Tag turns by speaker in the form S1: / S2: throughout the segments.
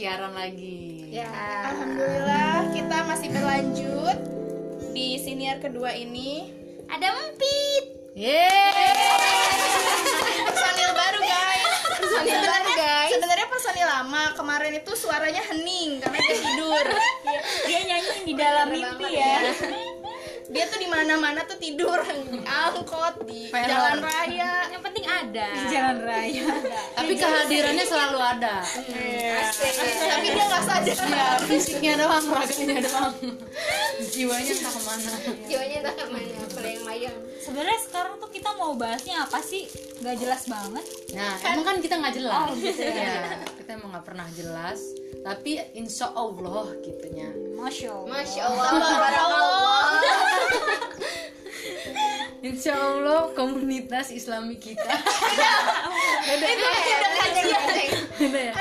S1: dia siaran lagi.
S2: Ya.
S3: Alhamdulillah kita masih berlanjut di senior kedua ini.
S2: Ada empit.
S1: Yeay.
S3: Personil baru guys.
S2: Personil baru, guys.
S3: Sebenarnya personil lama kemarin itu suaranya hening karena dia tidur.
S2: Dia nyanyi di dalam mimpi ya.
S3: Dia tuh di mana-mana tuh tidur di angkot di
S1: Peron.
S3: jalan raya.
S2: Yang penting ada.
S4: Di jalan raya.
S1: Tapi kehadirannya selalu ada.
S3: Tapi dia nggak sadar.
S1: Ya, fisiknya doang, raganya doang. Jiwanya entah ke mana.
S2: Jiwanya entah ke mana, melayang-layang.
S4: Sebenarnya sekarang tuh kita mau bahasnya apa sih? Gak jelas banget.
S1: Nah, emang kan kita nggak jelas. ya, kita emang nggak pernah jelas. Tapi insya Allah gitunya.
S4: Masya Allah.
S2: Masya Allah, Barakallah.
S1: Insya Allah komunitas Islami kita.
S2: Beda ya.
S1: Beda ya?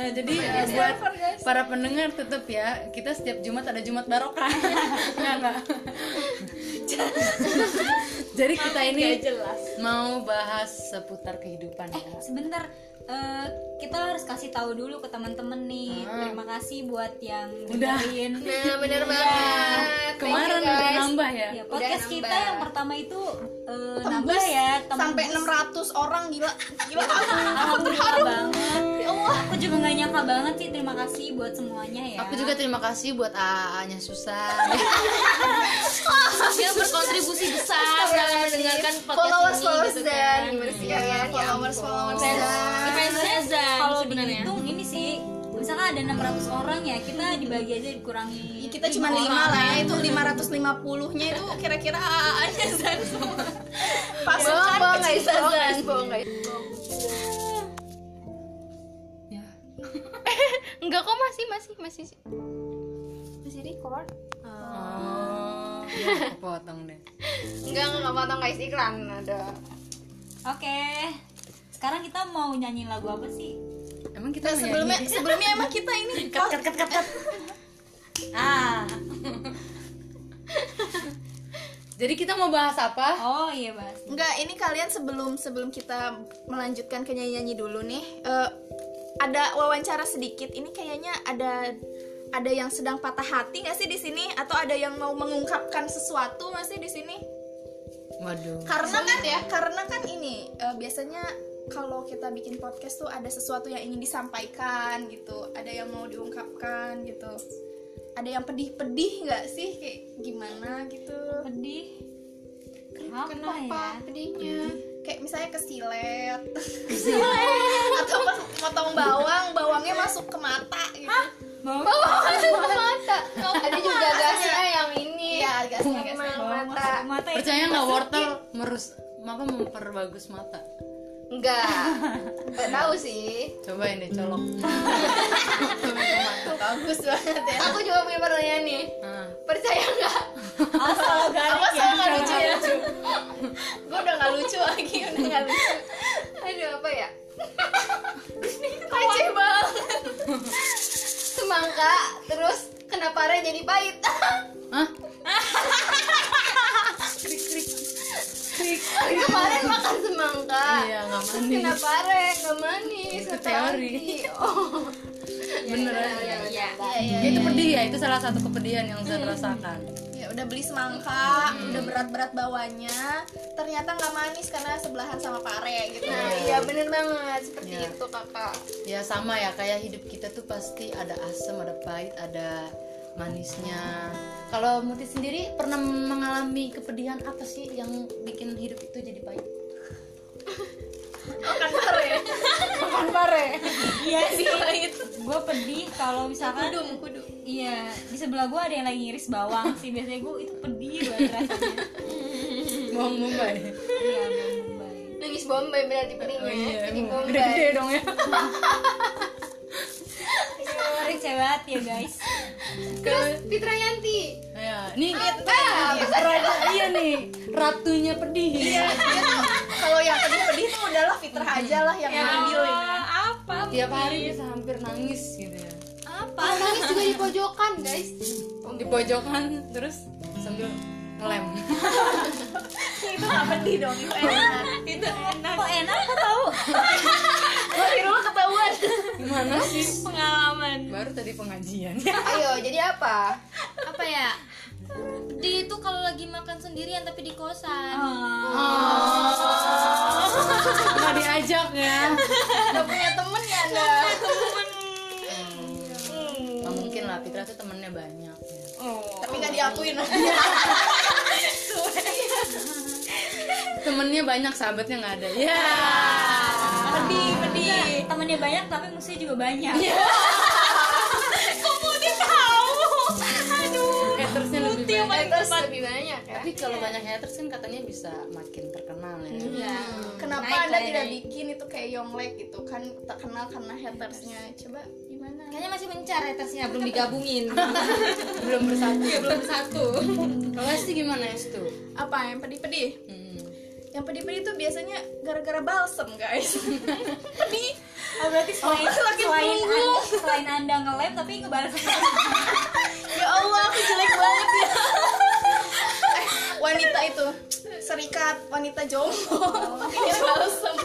S1: Eh, jadi eh, buat para pendengar tetap ya kita setiap Jumat ada Jumat barokah. Enggak enggak. jadi kita ini mau bahas seputar kehidupan ya.
S4: Sebentar, eh, kita harus kasih tahu dulu ke teman-teman nih. Terima kasih buat yang
S1: Udah.
S4: dengerin.
S2: Nah, bener banget. Thank
S1: Kemarin
S2: you,
S1: udah
S2: guys.
S1: nambah ya.
S4: Ya, podcast
S2: Udah
S4: kita
S2: nambah.
S4: yang pertama itu eh,
S3: Tembus
S4: nambah ya
S3: sampai
S4: tembus.
S3: 600 orang gila. Gila.
S4: Alhamdulillah banget. Ya Allah, aku juga gak nyangka banget sih. Terima kasih buat semuanya ya.
S1: Aku juga terima kasih buat AA-nya Susan yang berkontribusi besar dalam mendengarkan podcast
S2: followers
S1: ini
S2: followers
S1: gitu
S2: dan
S1: kan.
S2: gimana sih kalian ya
S3: Followers followers.
S4: Sebenarnya
S1: Zan
S4: kalau dihitung ini sih misalkan ada 600 orang ya kita dibagi aja dikurangi
S3: Ya, kita cuma
S4: lima
S3: lima
S4: orang.
S3: lah ya itu 550 nya itu kira-kira AA-nya Zan. Pasukan kecil Zan.
S2: Guys
S1: Ya.
S2: enggak kok masih masih masih. Masih record?
S1: Oh, ya, kepotong deh.
S2: enggak enggak enggak potong guys. Iklan ada.
S4: Oke sekarang kita mau nyanyiin lagu apa sih
S1: Emang kita mau
S3: sebelumnya
S1: nyanyi?
S3: sebelumnya emang kita ini
S1: cut cut cut cut cut. Ah. Jadi kita mau bahas apa?
S4: oh iya bahas
S3: Enggak, ini kalian sebelum sebelum kita melanjutkan ke nyanyi-nyanyi dulu nih, eh, ada wawancara sedikit. Ini kayaknya ada ada yang sedang patah hati nggak sih di sini atau ada yang mau mengungkapkan sesuatu nggak sih di sini?
S1: Waduh.
S3: Karena kan ya, karena kan ini eh, biasanya kalau kita bikin podcast tuh ada sesuatu yang ingin disampaikan gitu, ada yang mau diungkapkan gitu. Ada yang pedih-pedih nggak sih? Kayak gimana gitu?
S4: pedih? Apa
S2: kenapa
S4: ya?
S2: Pedihnya?
S3: Kayak misalnya kesilet. Atau pas potong bawang bawangnya masuk ke mata gitu.
S2: Bawang? Masuk ke mata. Ada juga gasnya yang ini.
S3: Iya, gasnya, gasnya.
S4: Bawang
S2: mata.
S4: mata.
S1: Percaya nggak wortel merus apa memperbagus mata?
S2: Enggak. Enggak tahu sih.
S1: Coba ini colok.
S3: bagus banget ya.
S2: Aku juga punya pertanyaan nih.
S1: Ah.
S2: percaya nggak
S4: asal garing
S3: awas
S4: ya
S3: lo nggak lucu ya. Gue udah nggak lucu lagi udah nggak lucu.
S2: Aduh apa ya? Receh banget. Semangka terus kenapa re jadi pahit?
S1: Hah?
S2: kemarin makan semangka.
S1: Iya, nggak manis.
S2: kenapa re nggak manis
S1: Itu teori.
S2: Oh.
S1: Beneran.
S2: ya, ya,
S3: iya
S1: Ya, itu pedih ya, itu salah satu kepedihan yang saya rasakan.
S3: ya udah beli semangka udah berat-berat bawanya ternyata nggak manis karena sebelahan sama pare gitu.
S2: Nah iya bener banget seperti
S1: Iya.
S2: itu kakak.
S1: Ya sama ya, kayak hidup kita tuh pasti ada asam, ada pahit, ada manisnya. Kalau Muti sendiri pernah mengalami kepedihan apa sih yang bikin hidup itu jadi pahit?
S3: makan pare
S1: Makan pare.
S4: iya sih gue pedih kalau misalkan
S3: kudu kudu
S4: iya di sebelah gue ada yang lagi ngiris bawang sih biasanya gue itu pedih banget rasanya
S1: Bawang bombay.
S4: iya bawang bombay
S2: nangis bombay berarti pedihnya
S1: Oh iya,
S2: bombay
S1: gede-gede dong ya.
S4: receh banget ya guys
S2: terus Fitra Yanti
S1: Ya, nih
S2: ah,
S1: raja iya nih, ratunya pedih.
S3: Iya, tuh kalau yang pedih-pedih tuh udahlah fitrah aja lah yang ngambil ini.
S4: apa
S1: Tiap hari bisa hampir nangis gitu ya.
S4: apa
S2: nangis juga di pojokan guys
S1: Di pojokan terus sambil ngelem.
S3: itu nggak pedih dong, itu enak.
S4: itu enak kok enak kok tahu
S3: di rumah ketahuan.
S1: Gimana sih?
S2: pengalaman?
S1: Baru tadi pengajian.
S3: Ayo, jadi apa?
S2: apa ya? Di itu kalau lagi makan sendirian tapi di kosan.
S1: Nggak diajak ya?
S3: Gak punya temen ya anda?
S1: nggak mungkin lah Fitra tuh temennya banyak. Ya.
S3: Tapi gak diakuin.
S1: temennya banyak sahabatnya nggak ada. Ya
S3: pedih, pedih.
S4: temennya banyak tapi musuhnya juga banyak
S1: hatersnya lebih banyak
S3: Haters lebih banyak ya.
S1: tapi kalau banyak haters kan katanya bisa makin terkenal ya
S3: Iya. Kenapa
S4: Naik
S3: anda tidak
S4: naik.
S3: bikin itu kayak Yonglek gitu kan terkenal karena hatersnya? Coba gimana?
S4: kayaknya masih mencar hatersnya belum digabungin
S1: belum bersatu
S4: Iya, belum satu
S1: kalau Esti gimana Estu
S3: Apa yang pedih-pedih?
S1: hmm.
S3: Yang pedih-pedih tuh biasanya gara-gara balsem guys. pedih.
S4: oh berarti selain
S3: sakit
S4: selain
S3: punggung.
S4: anda, selain anda ngelem tapi ngebalas
S3: Ya Allah, aku jelek banget ya. eh, wanita itu serikat wanita jomblo pakainya balsem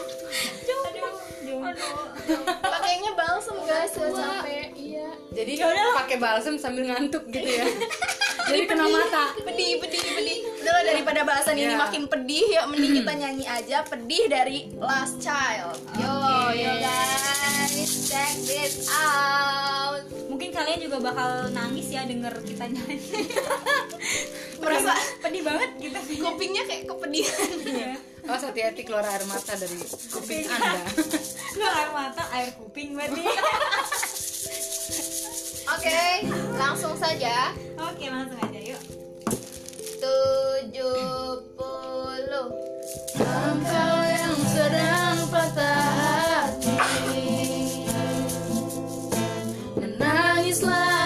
S3: pakainya balsem guys buat capek. iya.
S1: Jadi pakai balsam sambil ngantuk gitu ya. Jadi kena mata.
S3: Pedih pedih pedih. Udahlah daripada bahasan ini
S1: Iya.
S3: makin pedih yuk mending kita nyanyi aja pedih dari Last Child. Yo yo guys. Check this out.
S4: Mungkin kalian juga bakal nangis ya denger kita nyanyi.
S3: Merasa
S4: pedih banget gitu.
S3: Kupingnya kayak kepedihan
S1: awas hati-hati keluar air mata dari kuping anda.
S4: Keluar air mata air kuping berarti.
S3: Oke langsung saja.
S4: Oke langsung aja yuk.
S3: Tujuh puluh.
S1: Engkau yang sedang patah hati. Menangislah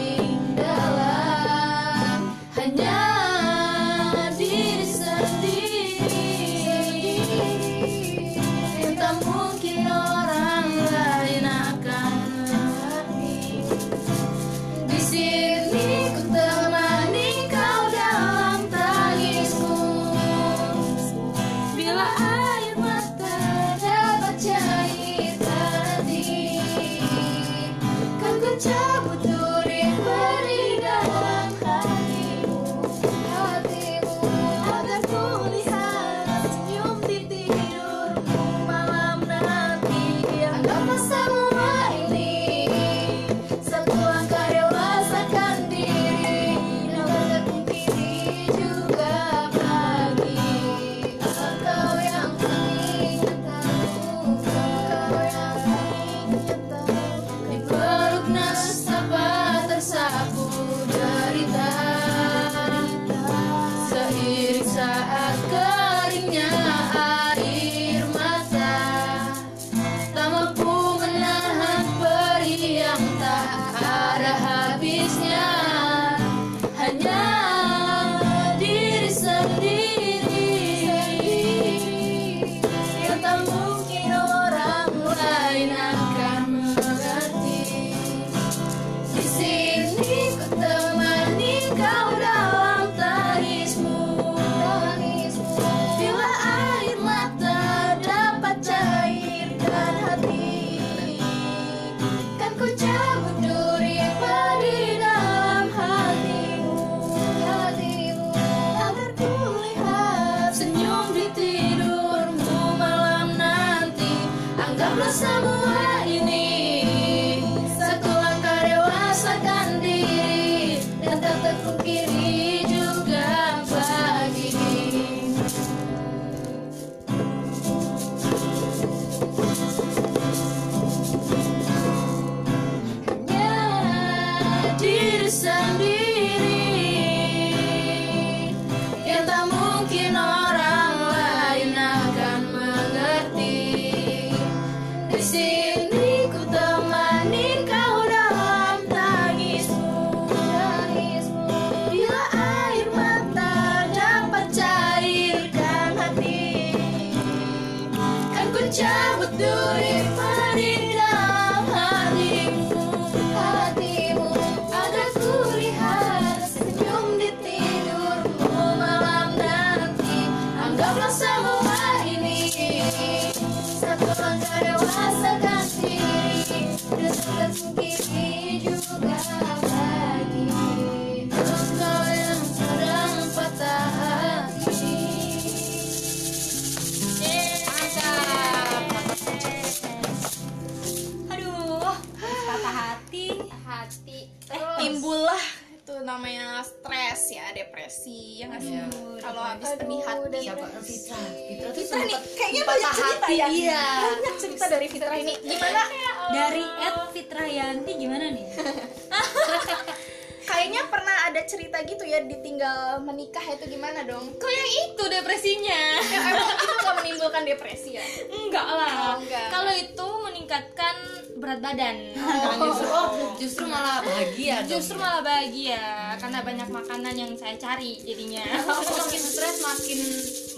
S1: berat badan
S5: justru oh, justru malah bahagia. dong.
S1: justru malah bahagia karena banyak makanan yang saya cari jadinya.
S5: Makin stres makin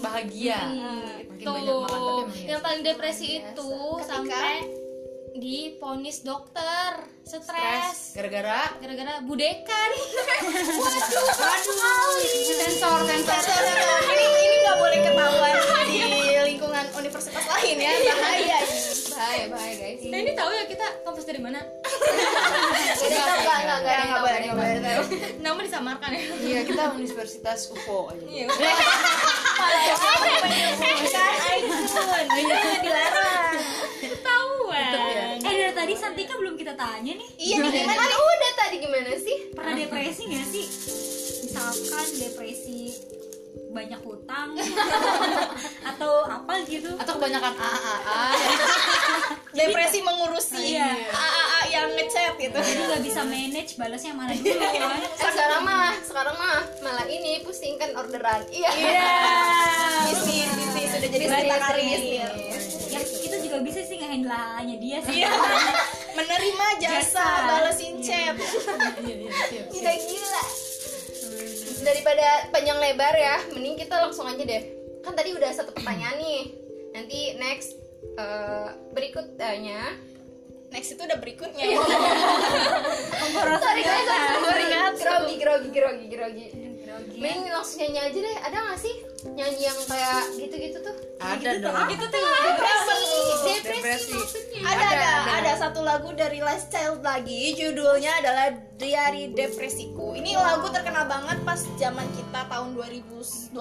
S5: bahagia. Makin
S1: tuh
S5: banyak makan tapi iya.
S1: yang paling depresi itu
S3: Ketika-
S1: sampai diponis dokter
S5: stres. Gara-gara?
S1: Gara-gara budekan waduh. Waduh. Sensor sensor.
S3: Ini ini nggak boleh ketahuan di lingkungan universitas lain ya. Bahaya ini. Bahaya bahaya guys.
S1: Nah ini tahu ya kita kampus dari mana?
S3: Kita nggak nggak nggak nggak boleh nggak boleh
S1: nama disamarkan ya.
S5: Iya kita universitas UFO aja.
S1: Iya.
S3: Kan Aisun, ini dilarang.
S4: Eh tadi Santika belum kita tanya nih.
S3: Iya nih gimana? Nih?
S1: udah tadi gimana sih?
S4: Pernah depresi nggak sih? Misalkan depresi banyak hutang atau apa gitu.
S5: Atau kebanyakan AAA
S3: Depresi mengurusi
S4: Iya.
S3: AAA yang ngechat gitu.
S4: jadi nggak bisa manage balasnya mana dulu kan?
S1: Sekarang mah sekarang mah malah ini pusing kan orderan. Iya.
S3: Bisnis, bisnis sudah jadi cerita karir bisnis.
S4: ya kita juga bisa sih ngehandle hanya dia sih
S3: Iya. Menerima jasa,
S4: Jasa.
S3: balesin chat.
S1: udah gila daripada panjang lebar ya mending kita langsung aja deh kan tadi udah satu pertanyaan nih nanti next eh, berikutnya
S3: Next itu udah berikutnya ya.
S1: sorry guys sorry
S3: Ingat.
S1: grogi grogi grogi mending langsung nyanyi aja deh. Ada gak sih nyanyi yang kayak gitu-gitu tuh?
S5: Ada dong.
S1: gitu tuh. Depresi. Depresi.
S5: Depresi.
S1: maksudnya.
S3: Ada, ada,
S5: ada.
S3: ada. Satu lagu dari Last Child lagi, judulnya adalah Diari Depresiku. Ini lagu terkenal banget pas zaman kita tahun 2012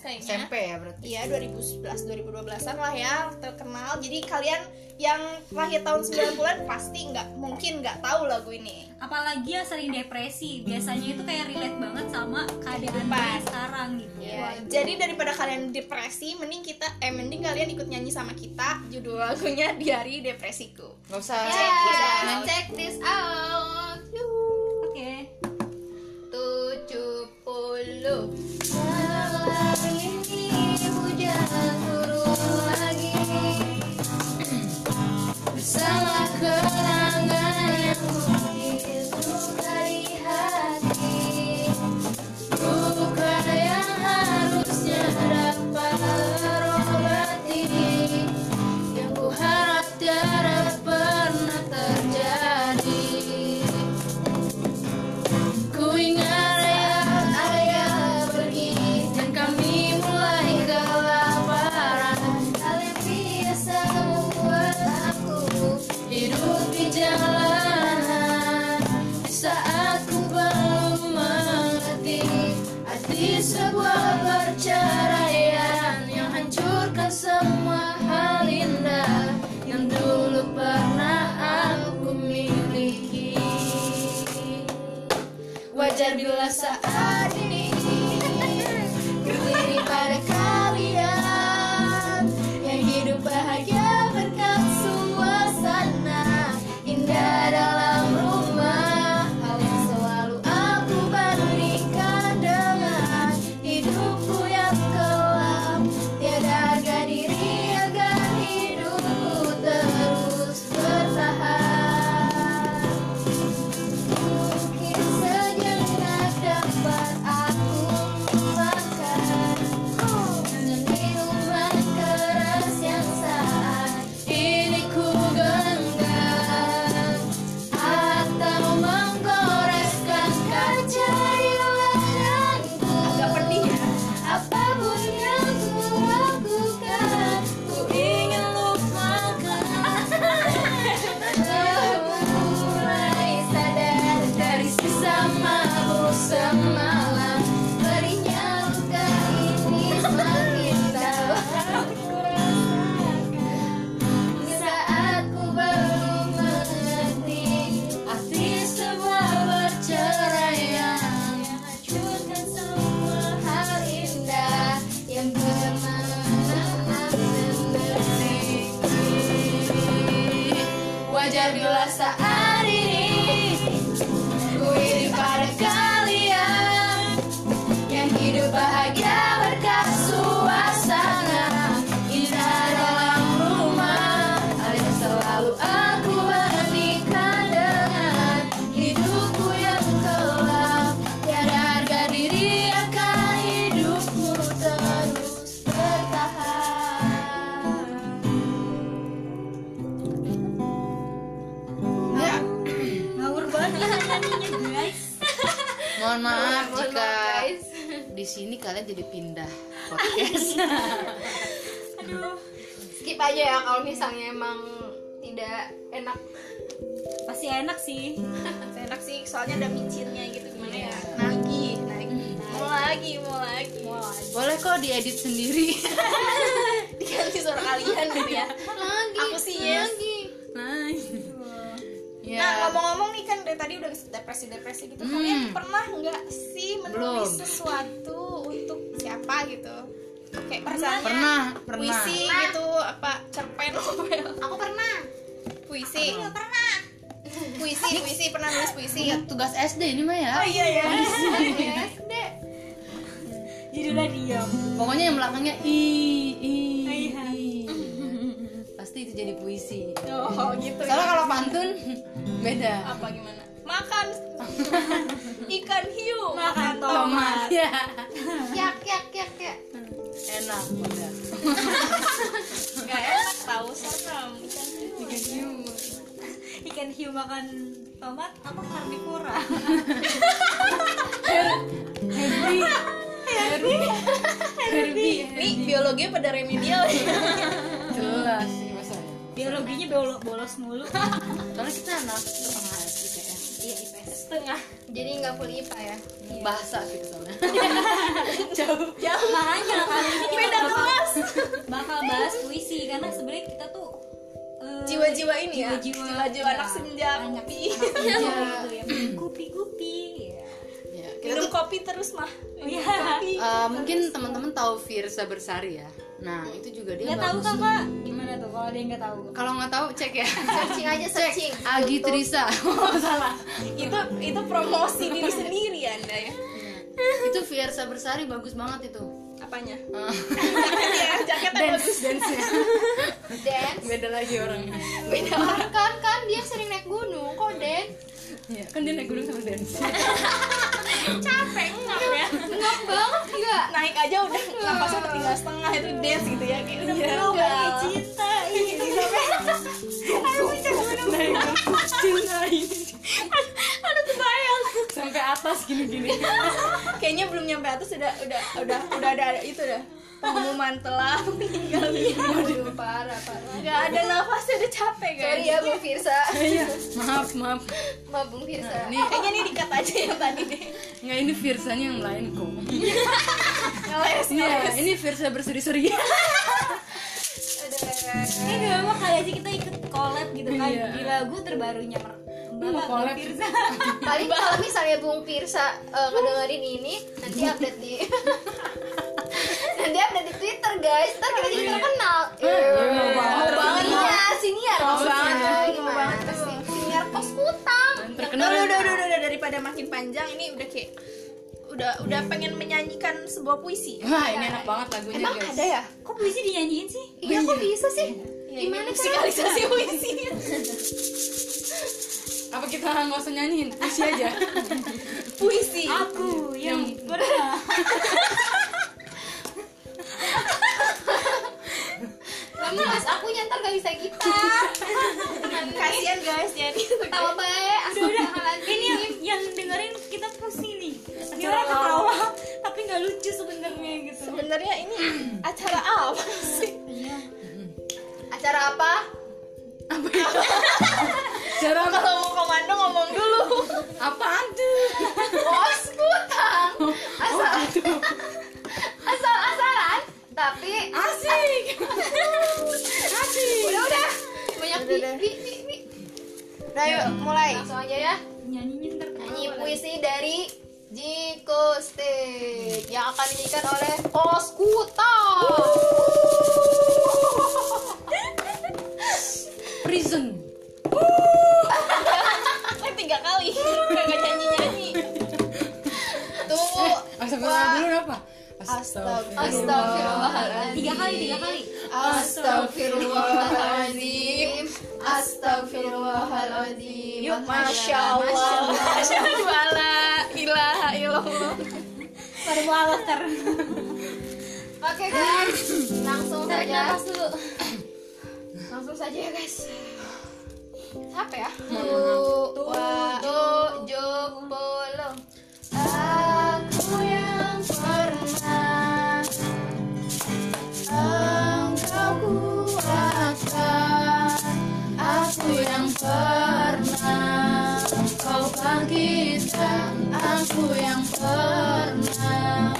S3: kayaknya.
S5: SMP ya berarti.
S3: Iya 2011 2012an lah ya. Terkenal. Jadi kalian yang lahir tahun 90-an pasti nggak mungkin nggak tahu lagu ini.
S4: Apalagi yang sering depresi, biasanya itu kayak relate banget sama keadaan kita sekarang gitu.
S3: Iya, yeah. Gitu. Jadi daripada kalian depresi, mending kita eh mending kalian ikut nyanyi sama kita judul lagunya Diari Depresiku.
S5: Gak usah.
S1: Yeah. Check, yeah. check this out.
S4: Oke.
S1: Okay. 70 Bersama
S2: casa enak.
S4: Pasti enak sih.
S3: Enak sih soalnya ada micinnya gitu gimana ya? Nagih nagih. Mau lagi mau lagi.
S1: Boleh kok diedit sendiri.
S3: diganti suara kalian gitu ya.
S2: Lagi
S3: aku sih yes.
S1: Nah, ya.
S3: Nah ngomong-ngomong nih kan dari tadi udah depresi-depresi gitu.
S1: Hmm.
S3: Kalian pernah nggak sih menulis
S1: Belum.
S3: sesuatu untuk siapa gitu? Kayak misalnya
S1: pernah, pernah.
S3: puisi gitu apa cerpen novel.
S2: Aku pernah
S3: puisi pernah puisi puisi pernah nulis puisi
S1: Iya, tugas SD ini mah ya.
S3: oh iya ya
S2: SD
S4: judulnya diam
S1: Pokoknya yang belakangnya i i.
S4: Iya.
S1: i. Pasti itu jadi puisi.
S3: oh gitu ya.
S1: Soalnya kalau pantun beda.
S3: apa gimana makan. Ikan hiu.
S4: Makan
S1: Tomat.
S4: tomat.
S1: Ya.
S2: yak yak yak yak
S1: Enak udah.
S3: nggak enak tahu serem ikan hiu.
S4: Ikan hiu. Makan tomat apa karnivora
S1: Herbie.
S3: nih biologi pada remedial ya
S1: Jelas. Sih
S4: biologinya bolos bolos mulu.
S1: Soalnya kita anak setengah.
S4: Iya IPS
S3: setengah.
S2: Jadi nggak full IPA ya?
S1: Bahasa gitu soalnya.
S3: jauh.
S4: Makanya kali ini kita
S3: beda
S4: bakal,
S3: kelas.
S4: bakal bahas puisi karena sebenarnya kita tuh eh,
S3: jiwa-jiwa ini ya?
S4: jiwa-jiwa.
S3: Jiwa-jiwa
S4: ya,
S3: anak senja
S4: anak
S3: kopi.
S4: anak senja gitu ya. Kupi-kupi ya.
S1: Ya, kita
S3: minum
S1: tuh
S3: kopi terus mah.
S4: Iya.
S3: kopi
S1: Uh, mungkin teman-teman tahu Firsa Bersari ya. Nah, itu juga dia
S4: nggak tahu
S1: bagus.
S4: Gimana tuh kalau ada yang nggak tahu
S1: Kalau nggak tahu cek ya.
S2: searching aja searching
S1: Agi Trisa. Oh, salah.
S3: itu itu promosi diri sendiri anda ya
S1: itu Firsa Bersari bagus banget itu.
S3: apanya
S1: Uh,
S3: ya jaketnya bagus
S1: dance-nya.
S2: dance
S1: Beda lagi orangnya.
S2: beda orang kan kan dia sering naik gunung kok dance
S1: Iya, kan dia naik gunung sama dance.
S3: Capek ngap ya.
S2: Ngap banget nggak
S3: naik aja udah tinggal setengah itu dance gitu ya kayak udah
S4: kayak cinta ini
S3: aduh kebayang
S1: Sampai atas gini-gini.
S3: kayaknya belum nyampe atas udah udah udah udah ada itu dah pengumuman telah meninggal.
S2: Aduh, parah parah.
S3: Nggak ada nafasnya udah capek guys.
S2: Sorry ya Bung Firsa.
S1: Iya, maaf, maaf.
S2: maaf Bung Firsa.
S1: Ini
S3: kayaknya ini dikat aja yang tadi deh.
S1: Nggak ini Firsanya yang lain kok.
S3: ngeles
S1: Iya,
S3: ngeles.
S1: ini Firsa berseri-seri.
S4: ini nggak mau kali aja kita ikut collab gitu kan.
S1: Iya.
S4: di lagu terbarunya Mer-
S1: Mau
S4: Bapak
S1: collab.
S4: Firza
S2: paling kalau misalnya Bung Firsa eh, ngedengerin ini nanti update di nanti update di Twitter guys. Ntar kita jadi terkenal.
S1: Mau
S2: mau banget. ya siniar
S3: Mau banget. Mau
S2: gimana
S3: banget.
S2: sih siniar kos kutang
S1: Terkenal.
S3: udah, udah, udah, daripada makin panjang ini udah kayak udah udah pengen menyanyikan sebuah puisi.
S1: Wah, ini enak banget lagunya,
S2: emang
S1: guys.
S2: ada ya?
S4: Kok puisi dinyanyiin sih?
S2: Iya kok bisa sih?
S3: Ya, ini
S2: gimana cara
S3: musikalisasi puisi
S1: Apa kita nggak usah nyanyiin? Puisi aja.
S3: puisi.
S4: Aku yang pernah.
S2: Kamu mas. Aku nyantar gak bisa gitar
S3: kasihan guys jadi
S2: ketawa baik.
S4: udah udah ini yang yang dengerin kita pusing nih. Ini orang ketawa tapi nggak lucu sebenarnya gitu.
S3: Sebenarnya ini acara apa sih?
S2: Acara apa
S1: Cara apa?
S3: kalau mau komando ngomong dulu
S1: Apaan tuh?
S2: bos kutang asal asal asalan tapi
S1: Asik. Asik.
S2: udah udah banyak
S3: Udah,
S2: bi
S3: udah.
S2: bi bi bi
S3: nah yuk mulai
S2: langsung aja ya
S4: nyanyiin ntar
S2: nyanyi puisi dari Jiko State yang akan dinyanyikan oleh Os Kutang
S1: Prison.
S3: eh tiga kali. Kagak nyanyi nyanyi
S2: tunggu
S1: Asal
S2: Wah.
S1: dulu apa? Astagfirullahaladzim.
S4: Tiga kali tiga kali.
S1: Astagfirullahaladzim. Astagfirullahaladzim.
S3: Masya Allah. Masya Allah. La ilaha illallah.
S4: Baru
S1: Oke guys. Langsung
S4: tarik
S1: saja.
S4: Nafas dulu
S1: Langsung saja ya guys. Siapa ya?
S3: Tujuh puluh
S1: Aku yang pernah. Engkau kuatkan. Aku yang pernah. Kau bangkitkan. Aku yang pernah.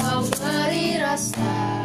S1: Kau beri rasa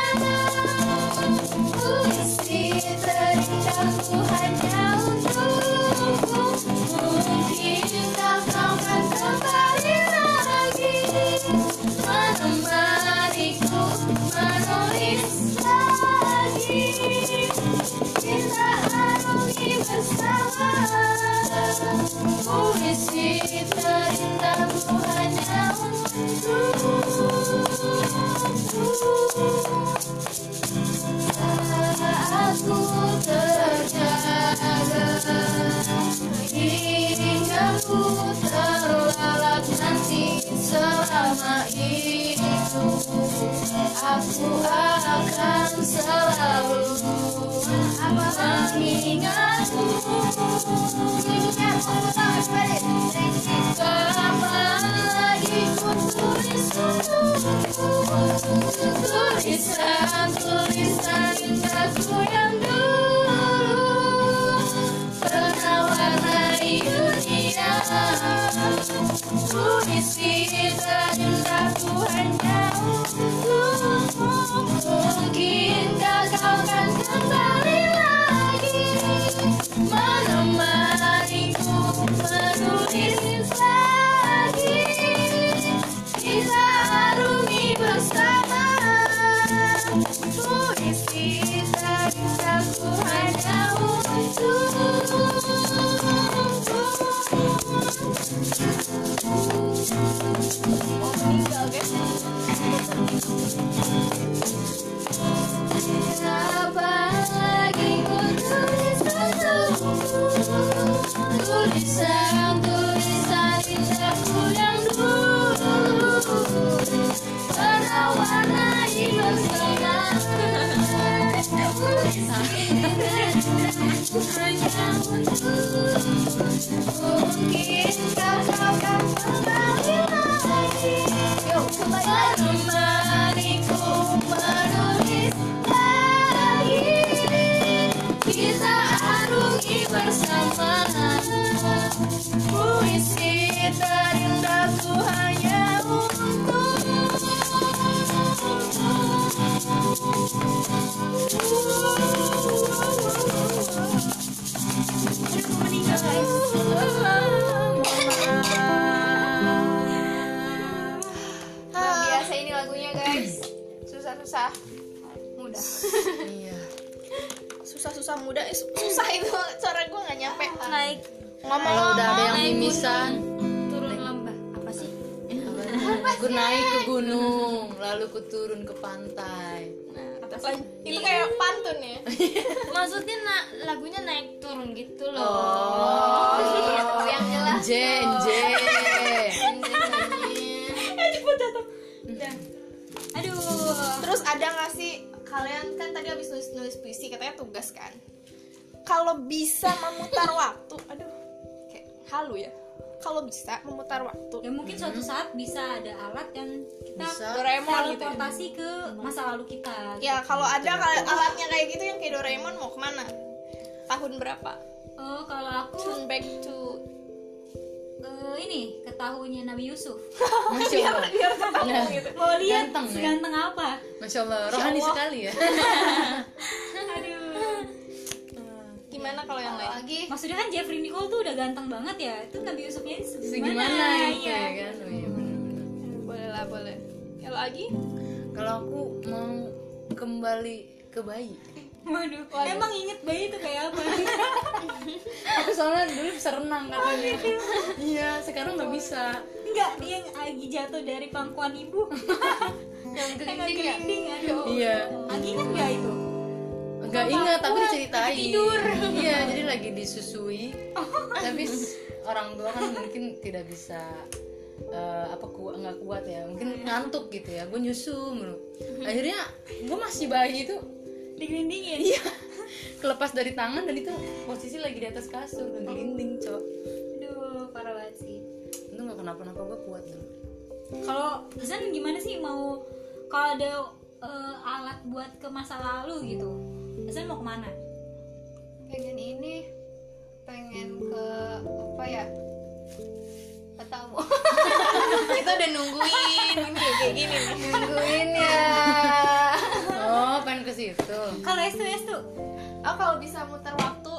S1: Aku terjaga selama itu Aku akan selalu mengingatmu. Kapan lagi ku tulis Tulisan-tulisan indahku yang dulu Pernah warnai dunia Puisi terindahku hanya untukmu Mungkinkah kau akan kembali lagi
S3: waktu. Ya
S4: mungkin suatu saat bisa ada alat yang kita
S6: Bisa.
S3: Doraemon gitu ya.
S4: ke masa lalu kita.
S3: Ya kalau ada kal- alatnya kayak gitu yang kayak Doraemon mau ke mana? tahun berapa?
S4: Oh kalau aku
S3: turn back to
S4: eh, ini ke tahunnya Nabi Yusuf.
S1: Masya Allah. Nah,
S4: mau lihat
S1: Ganteng, ya?
S4: seganteng apa?
S1: Masya Allah, rohani sekali ya.
S4: aduh
S3: gimana kalau yang lain
S2: lagi
S4: maksudnya kan Jeffrey Nicole tuh udah ganteng banget ya itu Nabi Yusufnya
S1: Segimana
S4: Iya.
S1: ya kan? Oh, iya benar-benar.
S3: boleh lah boleh yang lagi
S1: Kalau aku mau kembali ke bayi.
S4: Waduh, emang inget bayi itu kayak apa?
S1: Aku soalnya dulu bisa renang katanya. Iya, sekarang nggak bisa.
S4: Enggak, dia yang lagi jatuh dari pangkuan ibu
S2: yang
S4: Yang
S2: gelinding ya
S1: Iya.
S4: Lagi inget gak itu?
S1: Nggak ingat tapi diceritain.
S4: tidur.
S1: Iya, jadi lagi disusui. Tapi orang tua kan mungkin tidak bisa eh, apa kuat nggak kuat ya. Mungkin ngantuk gitu ya. Gue nyusu mulu. Akhirnya gue masih bayi itu
S4: Digelindingin?
S1: iya. Kelepas dari tangan dan itu posisi lagi di atas kasur dan gelinding cok.
S4: Aduh, parah banget sih.
S1: Itu nggak kenapa-napa gue kuat dulu
S4: Kalau Zan gimana sih mau kalau ada eh, alat buat ke masa lalu gitu Zan mau ke mana?
S2: pengen ini pengen ke apa ya? Tahu
S3: kita udah nungguin ini kayak gini nih.
S2: Nungguin ya.
S1: Oh pengen ke situ.
S4: Kalau S2 S2
S3: oh kalau bisa muter waktu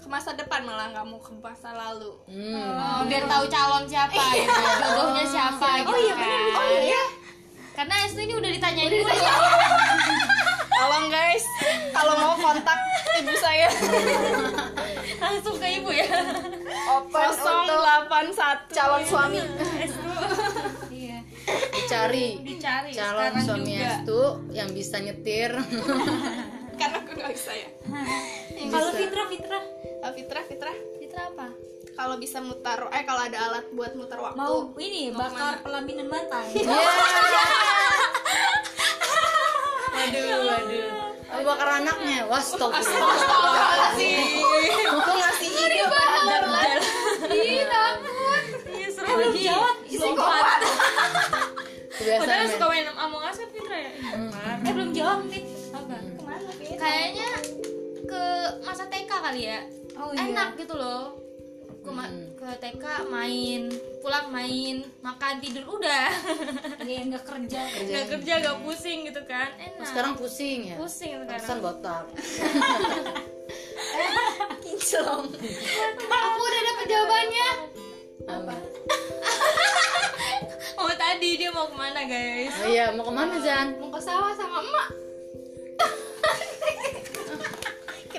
S3: ke masa depan malah nggak mau ke masa lalu.
S1: Hmm.
S5: Oh, biar tahu calon siapa. Gitu jodohnya siapa gitu
S4: Oh iya
S5: kan.
S4: Oh iya.
S5: Karena itu ini udah ditanyain dulu
S3: tolong guys. Kalau mau kontak ibu saya.
S5: Langsung ke ibu ya.
S2: Open untuk
S3: 081 calon suami.
S4: Iya.
S1: Dicari.
S5: Dicari
S1: calon
S5: sekarang
S1: suami
S5: juga.
S1: Estu yang bisa nyetir.
S3: Karena aku nggak bisa ya
S4: Kalau Fitra Fitra
S3: Ah, Fitra Fitra
S5: Fitra apa?
S3: Kalau bisa mutar eh kalau ada alat buat mutar waktu.
S4: Mau ini bakar pelaminan mantan
S1: waduh waduh. Abu bakar anaknya. Was stop
S3: sih aku ngasih ide banget
S5: iya seru
S4: Belum jawab.
S5: Lompat
S1: kebiasaan
S5: padahal suka main Among Us kan Fitra ya?
S4: Eh belum jawab nih Apa?
S3: ke mana Fit?
S5: kayaknya ke masa TK kali ya.
S4: Oh iya.
S5: Enak gitu loh ke, ma- ke TK main pulang main makan tidur udah.
S4: Iya nggak kerja.
S5: Nggak kerja gak pusing gitu kan. Enak.
S1: Sekarang pusing ya?
S5: pusing sekarang.
S1: Botak.
S3: Kinclong.
S5: Aku udah dapet jawabannya.
S1: Apa?
S5: Oh tadi dia mau ke mana guys?
S1: Oh iya mau ke mana Zan?
S2: Mau ke sawah sama emak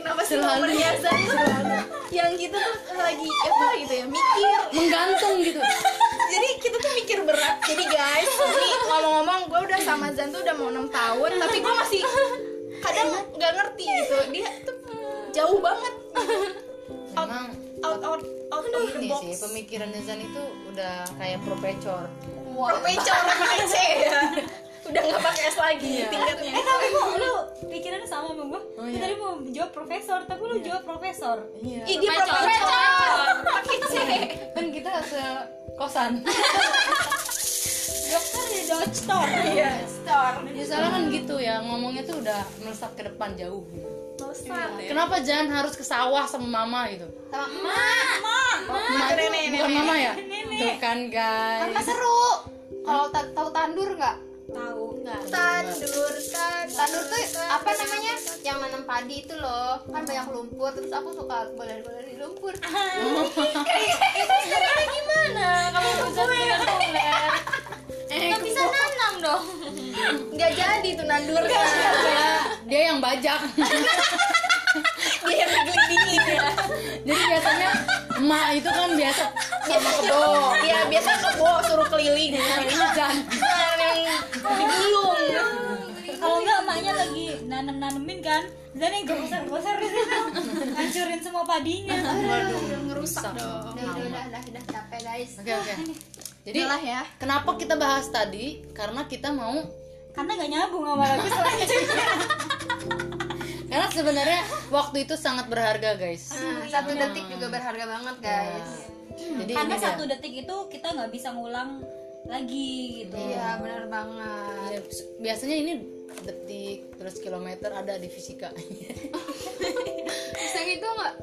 S3: kenapa sih
S1: Selalu.
S3: Zan selalu. Yang kita tuh lagi apa gitu ya mikir.
S1: Menggantung gitu.
S3: Jadi kita tuh mikir berat. Jadi guys ini ngomong-ngomong gue udah sama Zan tuh udah mau enam tahun tapi gue masih kadang nggak ngerti gitu. Dia tuh jauh banget.
S1: Emang
S3: out out out of the
S1: ini
S3: box.
S1: sih pemikirannya Zan itu udah kayak profesor.
S3: Profesor pakai C ya udah nggak pakai S lagi tingkatnya.
S4: Eh tapi kok lu pikirannya sama sama gue
S1: Oh, iya.
S4: Tadi mau jawab profesor Tapi lu jawab profesor.
S1: Iya.
S3: Ih, dia
S5: Profesor.
S3: profesor. Pakai C.
S1: Kan kita se kosan
S4: Dokter di dokter
S3: iya store.
S1: Ya soalnya kan gitu ya ngomongnya tuh udah melesat ke depan jauh. Gitu.
S3: Melesat ya.
S1: kenapa Jan harus ke sawah sama mama gitu?
S2: Sama emak.
S1: Mama itu
S3: nenek,
S1: bukan mama ya? Tuh kan guys.
S2: Seru. Kalau ta- tahu tandur nggak
S4: Tahu.
S3: Tandur tandur
S2: tandur tuh apa namanya? Yang nanam padi itu loh. Kan banyak lumpur. Terus aku suka boler-boler di lumpur.
S5: Caranya gimana? Kamu bisa dengan tulen nggak bisa nanam dong.
S3: Nggak jadi tuh nandur
S1: dia yang bajak.
S3: Dia yang digelindingin ya.
S1: Jadi biasanya emak itu kan biasa
S3: sama kebo ya biasa kebo suruh keliling.
S1: Nah, ini Jan
S3: digulung
S4: Kalau enggak emaknya lagi nanem-nanemin kan. Dan yang gosar-gosar di situ Hancurin semua padinya.
S1: Waduh.
S3: Ngerusak dong.
S2: Udah udah udah udah, udah capek guys.
S1: Oke oke. Jadi
S3: Udahlah ya.
S1: kenapa kita bahas tadi? Karena kita mau
S4: Karena gak nyambung sama lagu selanjutnya
S1: karena sebenarnya waktu itu sangat berharga guys.
S2: Nah, satu detik juga berharga banget guys.
S1: Jadi
S4: Karena satu detik itu kita nggak bisa ngulang lagi gitu.
S2: Iya benar banget.
S3: Ya, biasanya ini detik terus kilometer ada di fisika.
S2: Bisa gitu nggak?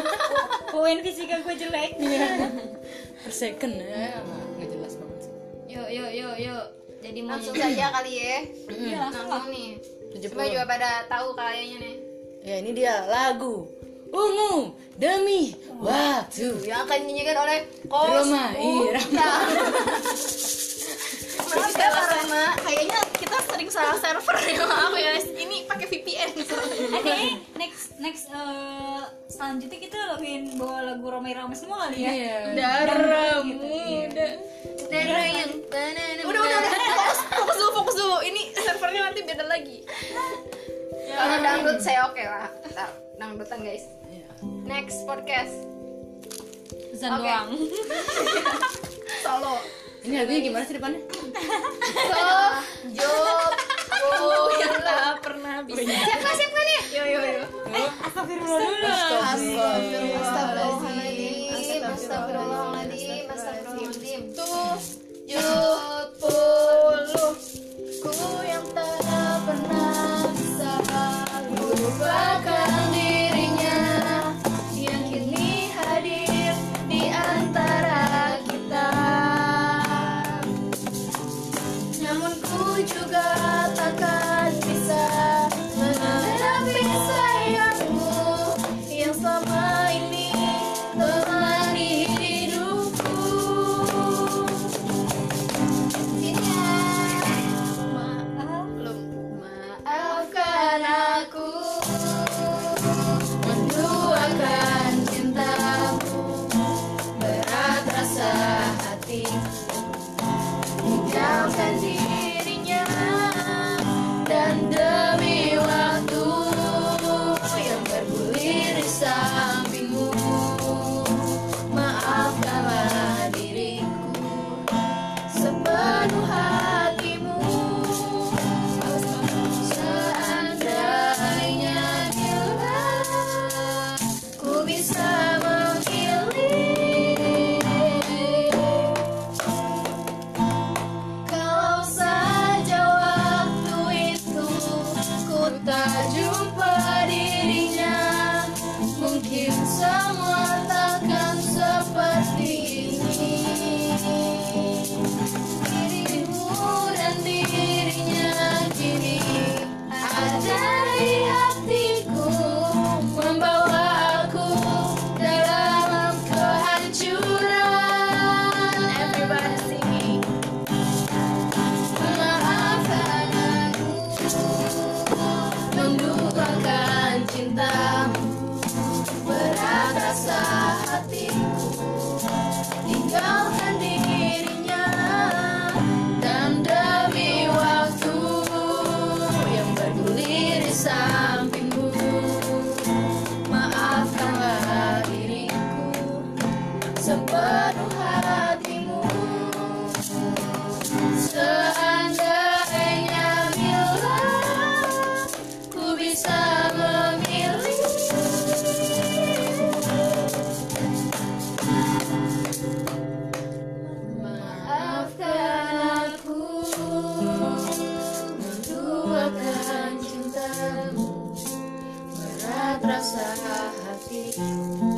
S4: Poin fisika gue jelek.
S3: Per second ya. Nggak jelas banget sih.
S5: Yuk yuk yuk yuk. Jadi mau
S2: langsung saja kali ya.
S4: Iya, langsung.
S2: Nih.
S3: 70.
S2: Semua juga pada tahu kayaknya nih.
S3: Ya ini dia lagu ungu demi waktu.
S2: Yang akan dinyanyikan oleh Kos
S3: Roma. Irama
S1: Maaf ya karena kayaknya kita sering salah server ya maaf ya ini pakai VPN
S4: Oke, next next eh, selanjutnya kita laguin bawa lagu Roma Irama semua kali ya.
S3: iya.
S1: Darah muda
S2: Darah yang tanah
S1: udah udah udah. fokus fokus dulu fokus dulu. Ini servernya nanti beda lagi.
S2: Kalau dangdut saya oke lah. Dangdutan guys. Next podcast.
S5: Zan
S2: Oke.
S5: doang.
S1: Solo.
S3: Ini lagunya gimana sih depannya?
S2: So Job
S1: oh yang tak pernah. Bisa
S2: Siapa siapa nih?
S1: yo yo yo.
S2: Astagfirullahaladzim. Astagfirullahaladzim. Astagfirullahaladzim.
S1: Tujuh puluh menduakan cintamu berat rasa hatiku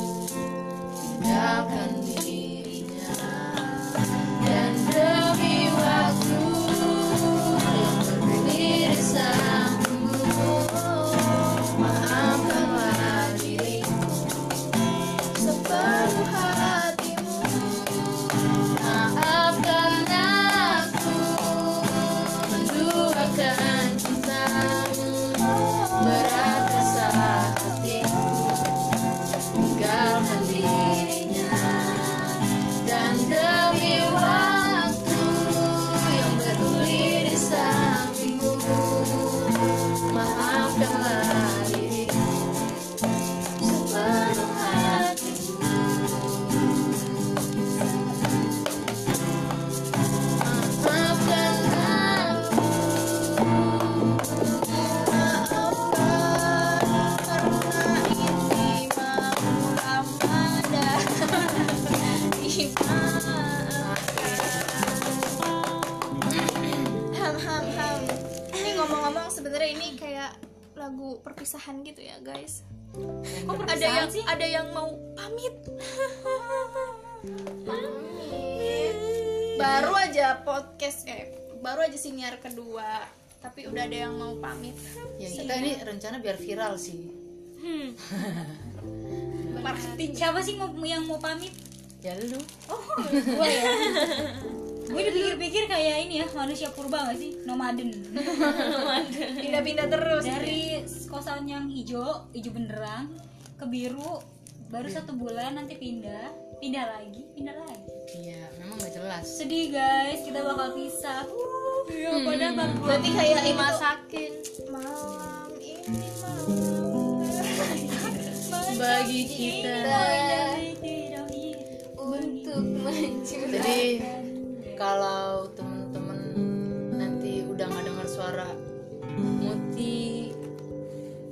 S3: ada yang mau pamit.
S1: Ya kita ini rencana biar viral sih.
S3: Marketing.
S4: Siapa sih mau, yang mau pamit?
S1: Ya lu
S4: gue ya? Gue dipikir-pikir kayak ini ya manusia purba gak sih? Nomaden.
S3: Pindah-pindah terus.
S4: Dari kosan yang hijau hijau benderang ke biru baru satu bulan nanti pindah. Pindah lagi pindah lagi.
S1: Iya memang gak jelas.
S4: Sedih guys. Kita bakal pisah. Uh, ya padahal dua
S3: berarti kayak
S5: dimasakin
S3: malam ini malam.
S1: Bagi kita.
S2: untuk mencuri
S1: jadi kalau temen-temen nanti udah nggak dengar suara Muti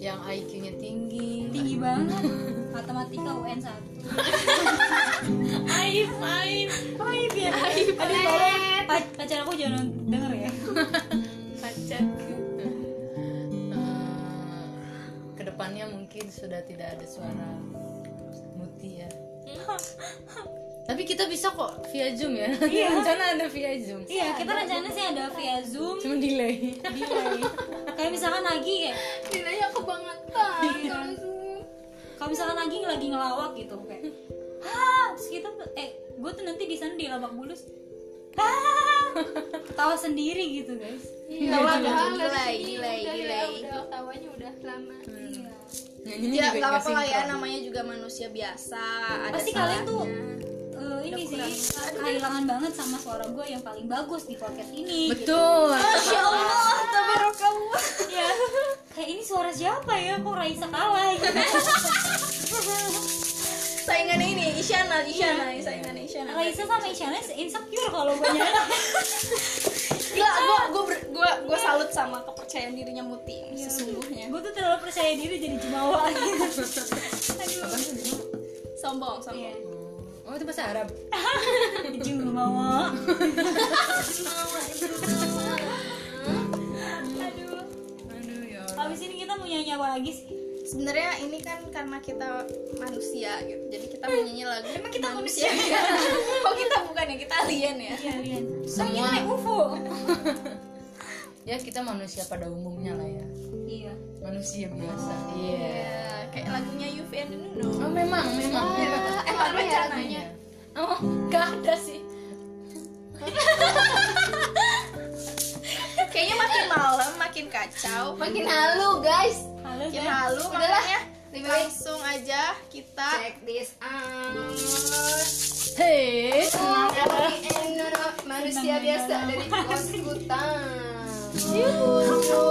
S1: yang IQ-nya tinggi.
S4: Tinggi banget. Matematika UN 1
S5: aib aib.
S4: Aib ya. Aib tolong. Pa- pacar aku jangan denger ya.
S3: Pacar
S1: Eh, ke depannya mungkin sudah tidak ada suara Muti ya tapi kita bisa kok via zoom ya. Rencana ada via zoom.
S4: Iya kita rencana sih ada via zoom.
S1: Cuma delay.
S4: Delay. Kayak misalkan lagi kayak
S2: nilainya kebangetan Zoom.
S4: kalau misalkan lagi lagi ngelawak gitu kayak ah terus kita eh gue tuh nanti di sana di labak bulus. Ah ketawa sendiri gitu guys.
S3: Iya,
S2: Padahal
S3: delay,
S2: dari sini
S3: delay,
S2: udah ya,
S3: delay.
S2: udah tawanya udah lama.
S4: Iya.
S1: Nyanyinya
S3: ya nggak apa-apa lah ya namanya juga manusia biasa ada
S4: pasti kalian tuh ini sih kehilangan banget sama suara gue yang paling bagus di podcast ini gitu.
S1: betul
S3: Masya Allah, tabarakallah.
S4: ya kayak ini suara siapa ya kok Raisa kalah gitu
S3: Saingannya ini Isyana, Isyana, saingannya Isyana.
S4: Raisa sama Isyana insecure kalau gue nyanyi
S3: Gila, gua ber- gua gua salut sama kepercayaan dirinya Muti ini, sesungguhnya.
S4: gue tuh terlalu percaya diri jadi jumawa
S3: Sombong, sombong.
S4: Iya.
S1: Oh itu bahasa Arab.
S4: Jumawa. Aduh.
S1: Aduh ya
S4: habis ini kita mau nyanyi apa lagi sih?
S3: Sebenarnya ini kan karena kita manusia gitu. Jadi kita mau nyanyi lagu. Emang
S4: kita manusia?
S3: Kok kita bukan ya? Kita alien ya?
S4: kalian
S1: semua.
S4: UFO
S1: ya kita manusia pada umumnya lah ya.
S4: Iya.
S1: Manusia biasa. Iya.
S3: Ya, kayak lagunya Yufi and Nuno.
S1: oh memang memang.
S2: Emang ada ya lagunya
S1: oh nggak ada sih.
S3: Kayaknya makin malam makin kacau.
S2: makin halu guys.
S4: Halo
S3: Makin
S4: guys.
S3: halu
S2: Udahlah.
S3: makanya
S2: Lebih baik
S3: langsung aja kita
S2: check this out. Dari Enono, manusia biasa dari pos hutan
S3: dulu masih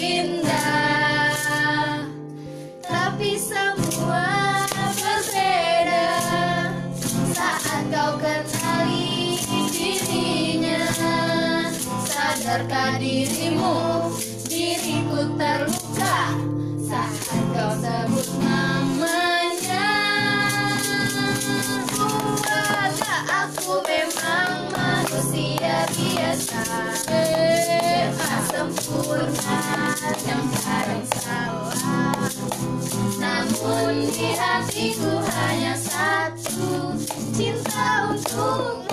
S2: Sadarkah dirimu Diriku terluka. Saat kau sebut namanya Buatnya aku memang manusia biasa. Tak sempurna yang kadang salah. Namun di hatiku hanya satu Cinta untukmu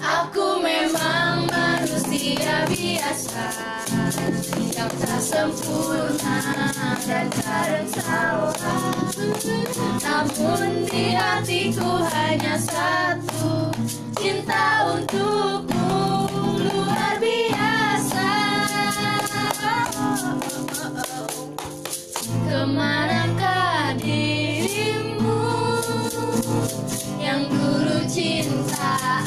S2: Aku memang manusia biasa Yang tak sempurna dan kadang salah. Namun di hatiku hanya satu Cinta untukmu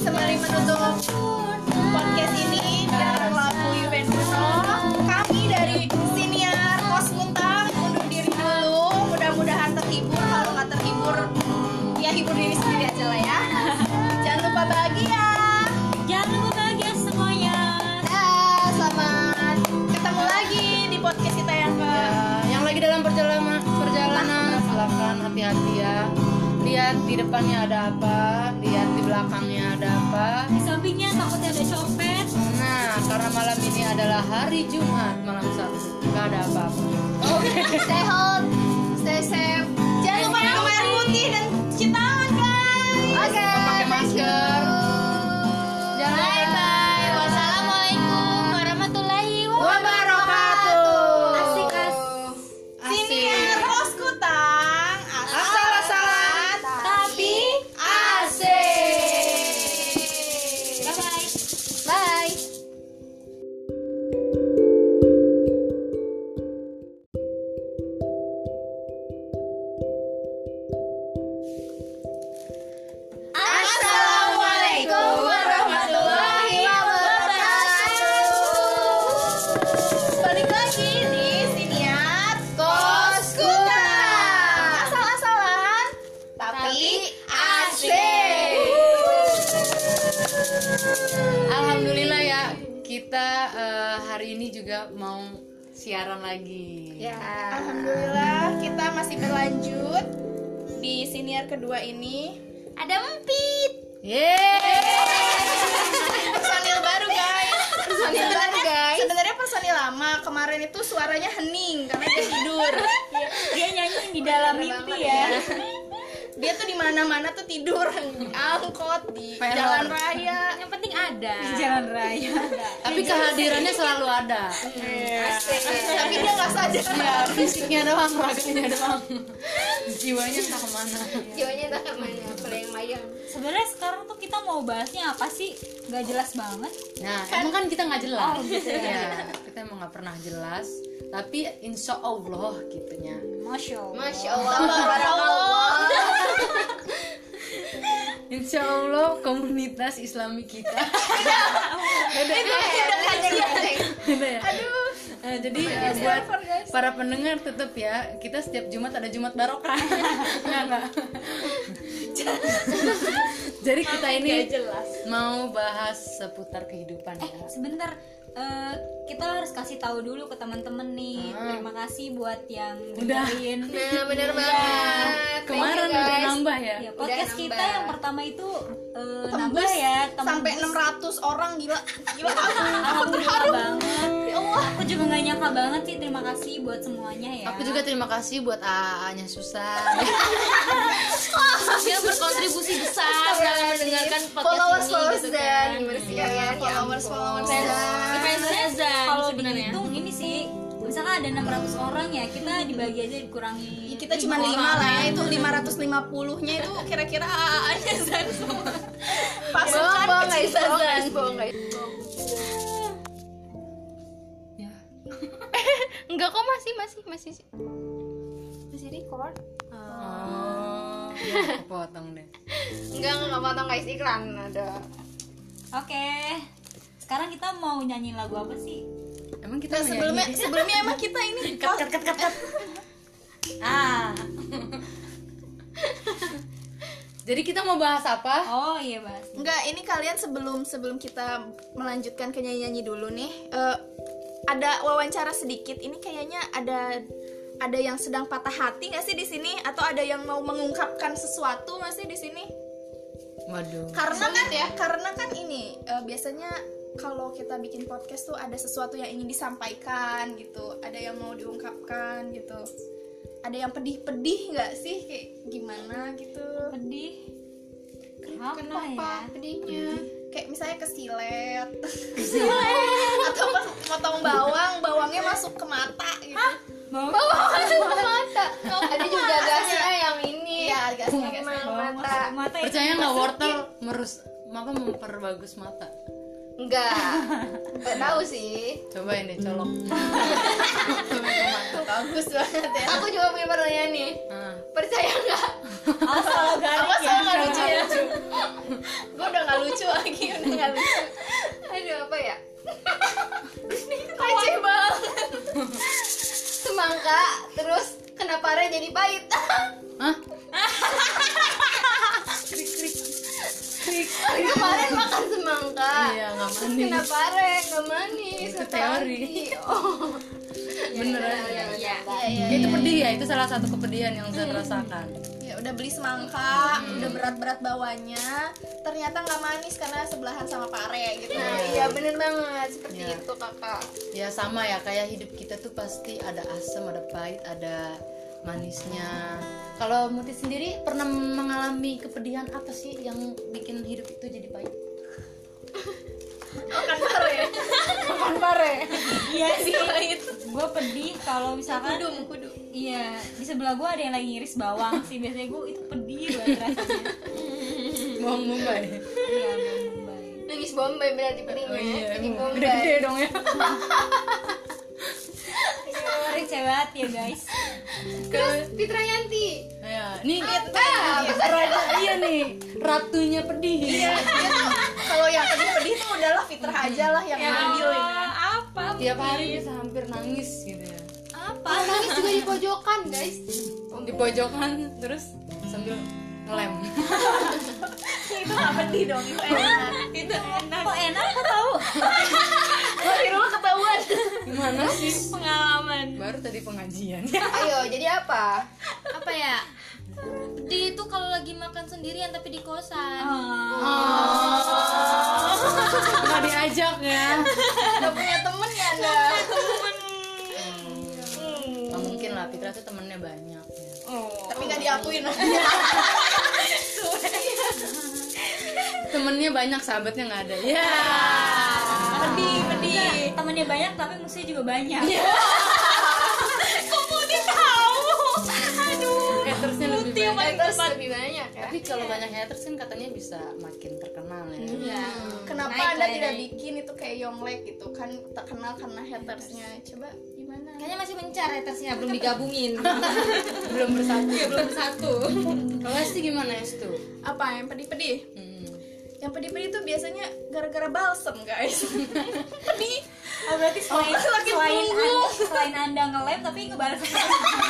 S3: ya menutup podcast ini lagu kami dari siniar kos undur diri dulu. Mudah-mudahan kalau nggak ya hibur diri sendiri aja lah ya. Jangan lupa bahagia
S1: silakan hati-hati ya. Lihat di depannya ada apa, lihat di belakangnya ada apa.
S4: Di sampingnya takutnya ada copet.
S1: Nah, karena malam ini adalah hari Jumat, malam Sabtu, nggak ada apa-apa.
S3: stay home stay safe jangan lupa minum air putih dan cuci tangan
S1: siaran lagi.
S3: Ya, Alhamdulillah kita masih berlanjut di siniar kedua ini
S5: Ada empit.
S1: Yeay.
S3: personil baru guys personil baru guys sebenarnya personil lama kemarin itu suaranya hening karena dia tidur
S4: Dia nyanyi di dalam mimpi ya.
S3: dia tuh di mana mana tuh tidur di angkot di
S1: Teror.
S3: jalan raya
S5: Yang ada.
S4: Jalan raya.
S1: Tapi kehadirannya selalu ada.
S3: tapi dia nggak sadar
S1: Ya, fisiknya doang, raganya doang. Jiwanya entah ke mana.
S2: jiwanya entah ke mana melayang-layang
S4: Sebenarnya sekarang tuh kita mau bahasnya apa sih? Gak jelas banget.
S1: Nah, emang kan kita nggak jelas. ya, kita emang nggak pernah jelas. Tapi insya Allah gitunya.
S4: Masya Allah.
S2: masya Allah.
S1: Insya Allah komunitas Islami kita. Beda ya? Eh, jadi eh, buat para pendengar tetap ya kita setiap Jumat ada Jumat barokah. Enggak enggak. jadi kita ini mau bahas seputar kehidupan ya.
S4: Sebentar, eh, kita harus kasih tahu dulu ke teman-teman nih.
S1: Ah.
S4: Terima kasih buat yang
S1: Udah.
S4: dengerin.
S2: nah bener banget
S1: Kemarin udah nambah ya.
S4: Ya, podcast
S2: nambah.
S4: kita yang pertama itu eh,
S3: Tembus
S4: nambah ya,
S3: sampai
S4: tembus.
S3: 600 orang gila gila aku, aku
S4: Alhamdulillah
S3: terharu
S4: banget. Ya Allah, aku juga gak nyangka banget sih. Terima kasih buat semuanya ya.
S1: Aku juga terima kasih buat AA-nya Susan.
S5: Dia berkontribusi besar dalam mendengarkan podcast
S2: followers
S5: ini
S2: followers
S5: gitu
S2: dan
S5: kan.
S2: gimana sih kalian ya
S3: followers followers dan
S5: Zan
S4: Kalau
S5: sebenarnya.
S4: dihitung ini sih, misalkan ada 600 orang ya, kita dibagi aja dikurangi.
S3: kita cuma
S4: lima
S3: lah ya itu 550 nya itu kira-kira AA-nya Zan semua
S2: bohong
S3: pasukan
S2: bohong guys bohong guys
S1: ya.
S5: Enggak kok masih masih masih
S2: masih record
S1: Oh, ya, potong deh.
S2: enggak enggak enggak potong guys iklan ada
S4: Oke. Sekarang kita mau nyanyi lagu apa sih?
S1: Emang kita
S3: Nah, sebelumnya
S1: menyanyi?
S3: sebelumnya emang kita ini
S1: cut cut cut cut cut. Ah. Jadi kita mau bahas apa?
S4: Oh iya, Bas.
S3: Enggak, ini kalian sebelum sebelum kita melanjutkan ke nyanyi-nyanyi dulu nih, eh, ada wawancara sedikit. Ini kayaknya ada ada yang sedang patah hati nggak sih di sini? Atau ada yang mau mengungkapkan sesuatu nggak sih di sini?
S1: Waduh.
S3: Karena kan ya, karena kan ini eh, biasanya kalau kita bikin podcast tuh ada sesuatu yang ingin disampaikan gitu ada yang mau diungkapkan gitu. Ada yang pedih-pedih nggak sih? Kayak gimana gitu?
S4: Pedih? Apa
S2: Kenapa
S4: ya?
S2: pedihnya?
S3: kayak misalnya kesilet atau pas motong bawang bawangnya masuk ke mata gitu.
S4: Bawang
S2: Bawang masuk ke mata. Ada juga gasnya yang ini.
S3: Iya, gasnya,
S2: mata.
S4: mata itu
S1: percaya nggak wortel merus apa memperbagus mata
S2: Enggak. Enggak tahu sih.
S1: coba ini colok
S3: bagus banget ya
S2: Aku juga punya pertanyaan nih.
S1: nah,
S2: Percaya nggak?
S4: asal garing
S3: apa
S4: ya
S3: soal nggak lucu ya gue udah nggak lucu lagi udah nggak lucu
S2: Aduh apa ya? Receh banget. Semangka, terus kenapa Re jadi pahit?
S1: Hah?
S2: Kemarin makan semangka.
S1: iya nggak manis
S2: kenapa Re nggak manis?
S1: Itu teori.
S2: Oh.
S1: bener
S2: Iya,
S1: aja
S2: iya, iya.
S3: iya
S1: itu pedih ya itu salah satu kepedihan yang saya rasakan
S3: ya udah beli semangka udah berat-berat bawanya ternyata nggak manis karena sebelahan sama pare gitu
S2: Nah, iya bener banget seperti itu kakak.
S1: ya sama ya kayak hidup kita tuh pasti ada asam ada pahit ada manisnya. Kalau Muti sendiri pernah mengalami kepedihan apa sih yang bikin hidup itu jadi pahit?
S3: Makan pare.
S1: Makan pare.
S4: Iya sih. Gue pedih kalau misalkan
S3: kudu kudu
S4: iya di sebelah gue ada yang lagi ngiris bawang sih. Biasanya gue itu pedih banget rasanya.
S1: Bawang bombay
S4: iya bawang bombay
S2: Nangis Bombay berarti pedihnya.
S1: oh iya
S2: Pedih Bombay.
S1: gede-gede dong ya
S4: receh banget ya guys.
S2: Terus Fitra Yanti.
S1: ya nih
S2: Ah,
S1: raja iya nih ratunya pedih.
S3: Iya kalau yang pedih-pedih tuh udahlah fitrah aja lah yang ngambil gitu
S4: apa?
S1: Tiap hari bisa hampir nangis gitu ya.
S4: Apa?
S2: Nangis juga di pojokan guys.
S1: di pojokan terus sambil ngelem.
S3: Itu nggak pedih dong itu enak.
S4: Itu enak. Kok enak? Kok tahu?
S3: Wah, Irul ketahuan
S1: gimana sih?
S5: pengalaman?
S1: Baru tadi pengajian.
S2: Ayo, jadi apa?
S5: apa ya? Pedih itu kalau lagi makan sendirian tapi di kosan.
S1: Nggak diajak ya?
S3: Nggak punya temen ya anda?
S1: Nggak mungkin lah Fitra tuh temennya banyak ya.
S3: tapi nggak diakuin.
S1: Temennya banyak sahabatnya nggak ada. Ya
S3: pedih pedih.
S4: Enggak, temennya banyak tapi musuhnya juga banyak.
S1: Hatersnya lebih banyak.
S2: Haters lebih banyak ya.
S1: tapi kalau banyak haters kan katanya bisa makin terkenal ya.
S3: Kenapa
S4: Naik
S3: anda
S4: ya,
S3: tidak bikin itu kayak Yonglek gitu? Kan terkenal karena hatersnya. Coba gimana?
S5: Kayaknya masih mencar hatersnya belum digabungin.
S1: Belum bersatu.
S5: Belum satu
S1: kalau sih gimana es tuh
S3: apa yang pedih-pedih?
S1: Hmm.
S3: Yang pedih-pedih tuh biasanya gara-gara balsem guys. Pedih.
S4: Oh berarti selain
S3: Semakin
S4: selain
S3: tunggu.
S4: anda, selain anda ngelem tapi ngebalas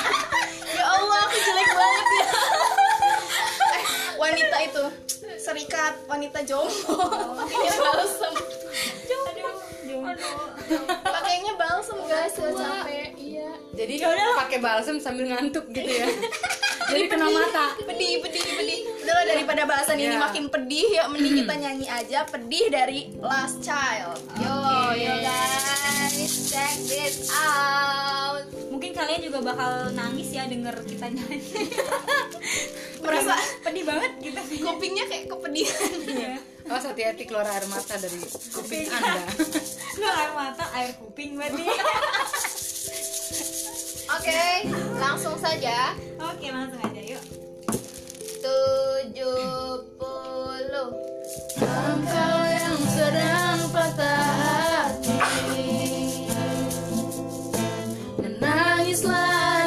S3: ya Allah aku jelek banget ya. Eh, wanita itu serikat wanita jomblo. Pakainya balsem pakainya balsem guys nggak capek. Iya.
S1: Jadi pakai balsam sambil ngantuk gitu ya. Jadi kena mata.
S3: Pedih pedih pedih udahlah daripada bahasan ini
S1: Iya.
S3: makin pedih yuk mending kita nyanyi aja pedih dari Last Child.
S2: Yo, yo guys, check this out.
S4: mungkin kalian juga bakal nangis ya denger kita nyanyi.
S3: Merasa
S4: pedih banget kita
S3: kupingnya kayak kepedihan
S1: awas hati-hati keluar air mata dari kuping anda.
S4: Keluar air mata air kuping berarti.
S2: Oke, langsung saja.
S4: oke langsung aja yuk.
S2: Tujuh puluh.
S1: Engkau yang sedang patah hati. Menangislah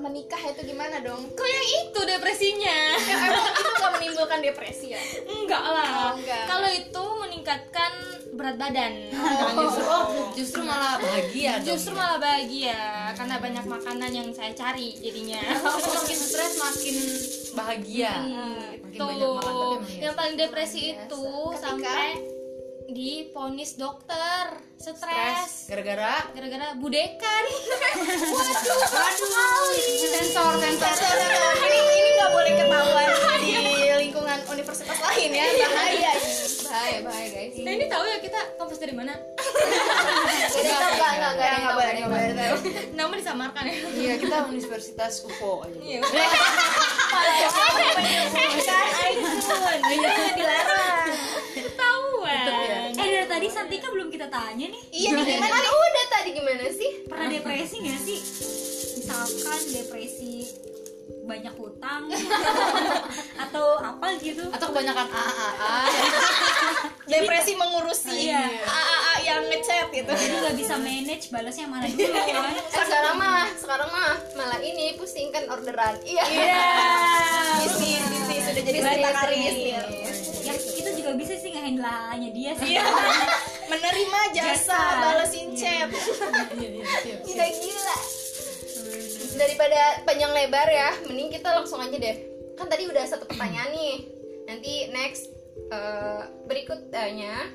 S3: menikah itu gimana dong
S5: Kok yang itu depresinya?
S3: ya, emang itu nggak menimbulkan depresi ya
S5: Enggak lah.
S3: Oh, enggak.
S5: Kalau itu meningkatkan berat badan.
S1: justru oh justru malah bahagia dong
S5: Justru malah bahagia karena banyak makanan yang saya cari jadinya.
S1: makin stres makin bahagia makin
S5: Tuh,
S1: banyak makan iya.
S5: yang paling depresi itu
S3: Ketika-
S5: sampai diponis dokter
S1: stres. Gara-gara?
S5: Gara-gara budekan.
S1: sensor sensor.
S3: Ini ini nggak boleh ketahuan di lingkungan universitas lain ya. Bahaya. ini
S2: bahaya bahaya guys.
S5: Nah ini tahu ya kita kampus dari mana?
S2: Enggak enggak enggak
S3: nggak boleh nggak boleh tahu.
S5: Nama disamarkan ya.
S1: iya kita universitas UFO aja.
S5: Iya.
S3: dilarang.
S5: Ketahuan.
S1: Ya.
S4: eh dari tadi Santika belum kita tanya nih.
S3: Iya nih gimana?
S2: kan udah tadi gimana sih?
S4: Pernah depresi nggak sih? Misalkan depresi banyak hutang atau apa gitu.
S1: Atau kebanyakan AAA
S3: depresi mengurusi
S4: Iya.
S3: AAA yang ngechat gitu.
S4: Jadi nggak bisa manage balasnya mana dulu kan.
S2: Eh, sekarang mah sekarang mah malah ini pusing kan orderan. Iya.
S3: Bisnis bisnis. Sudah jadi
S2: Bisnis,
S3: karir
S2: bisnis.
S4: ya juga bisa sih ngehandle halanya dia sih.
S3: Menerima jasa
S4: Jasa.
S3: balesin chat
S2: udah gila daripada panjang lebar ya mending kita langsung aja deh. Kan tadi udah satu pertanyaan nih. Nanti next eh, berikutnya.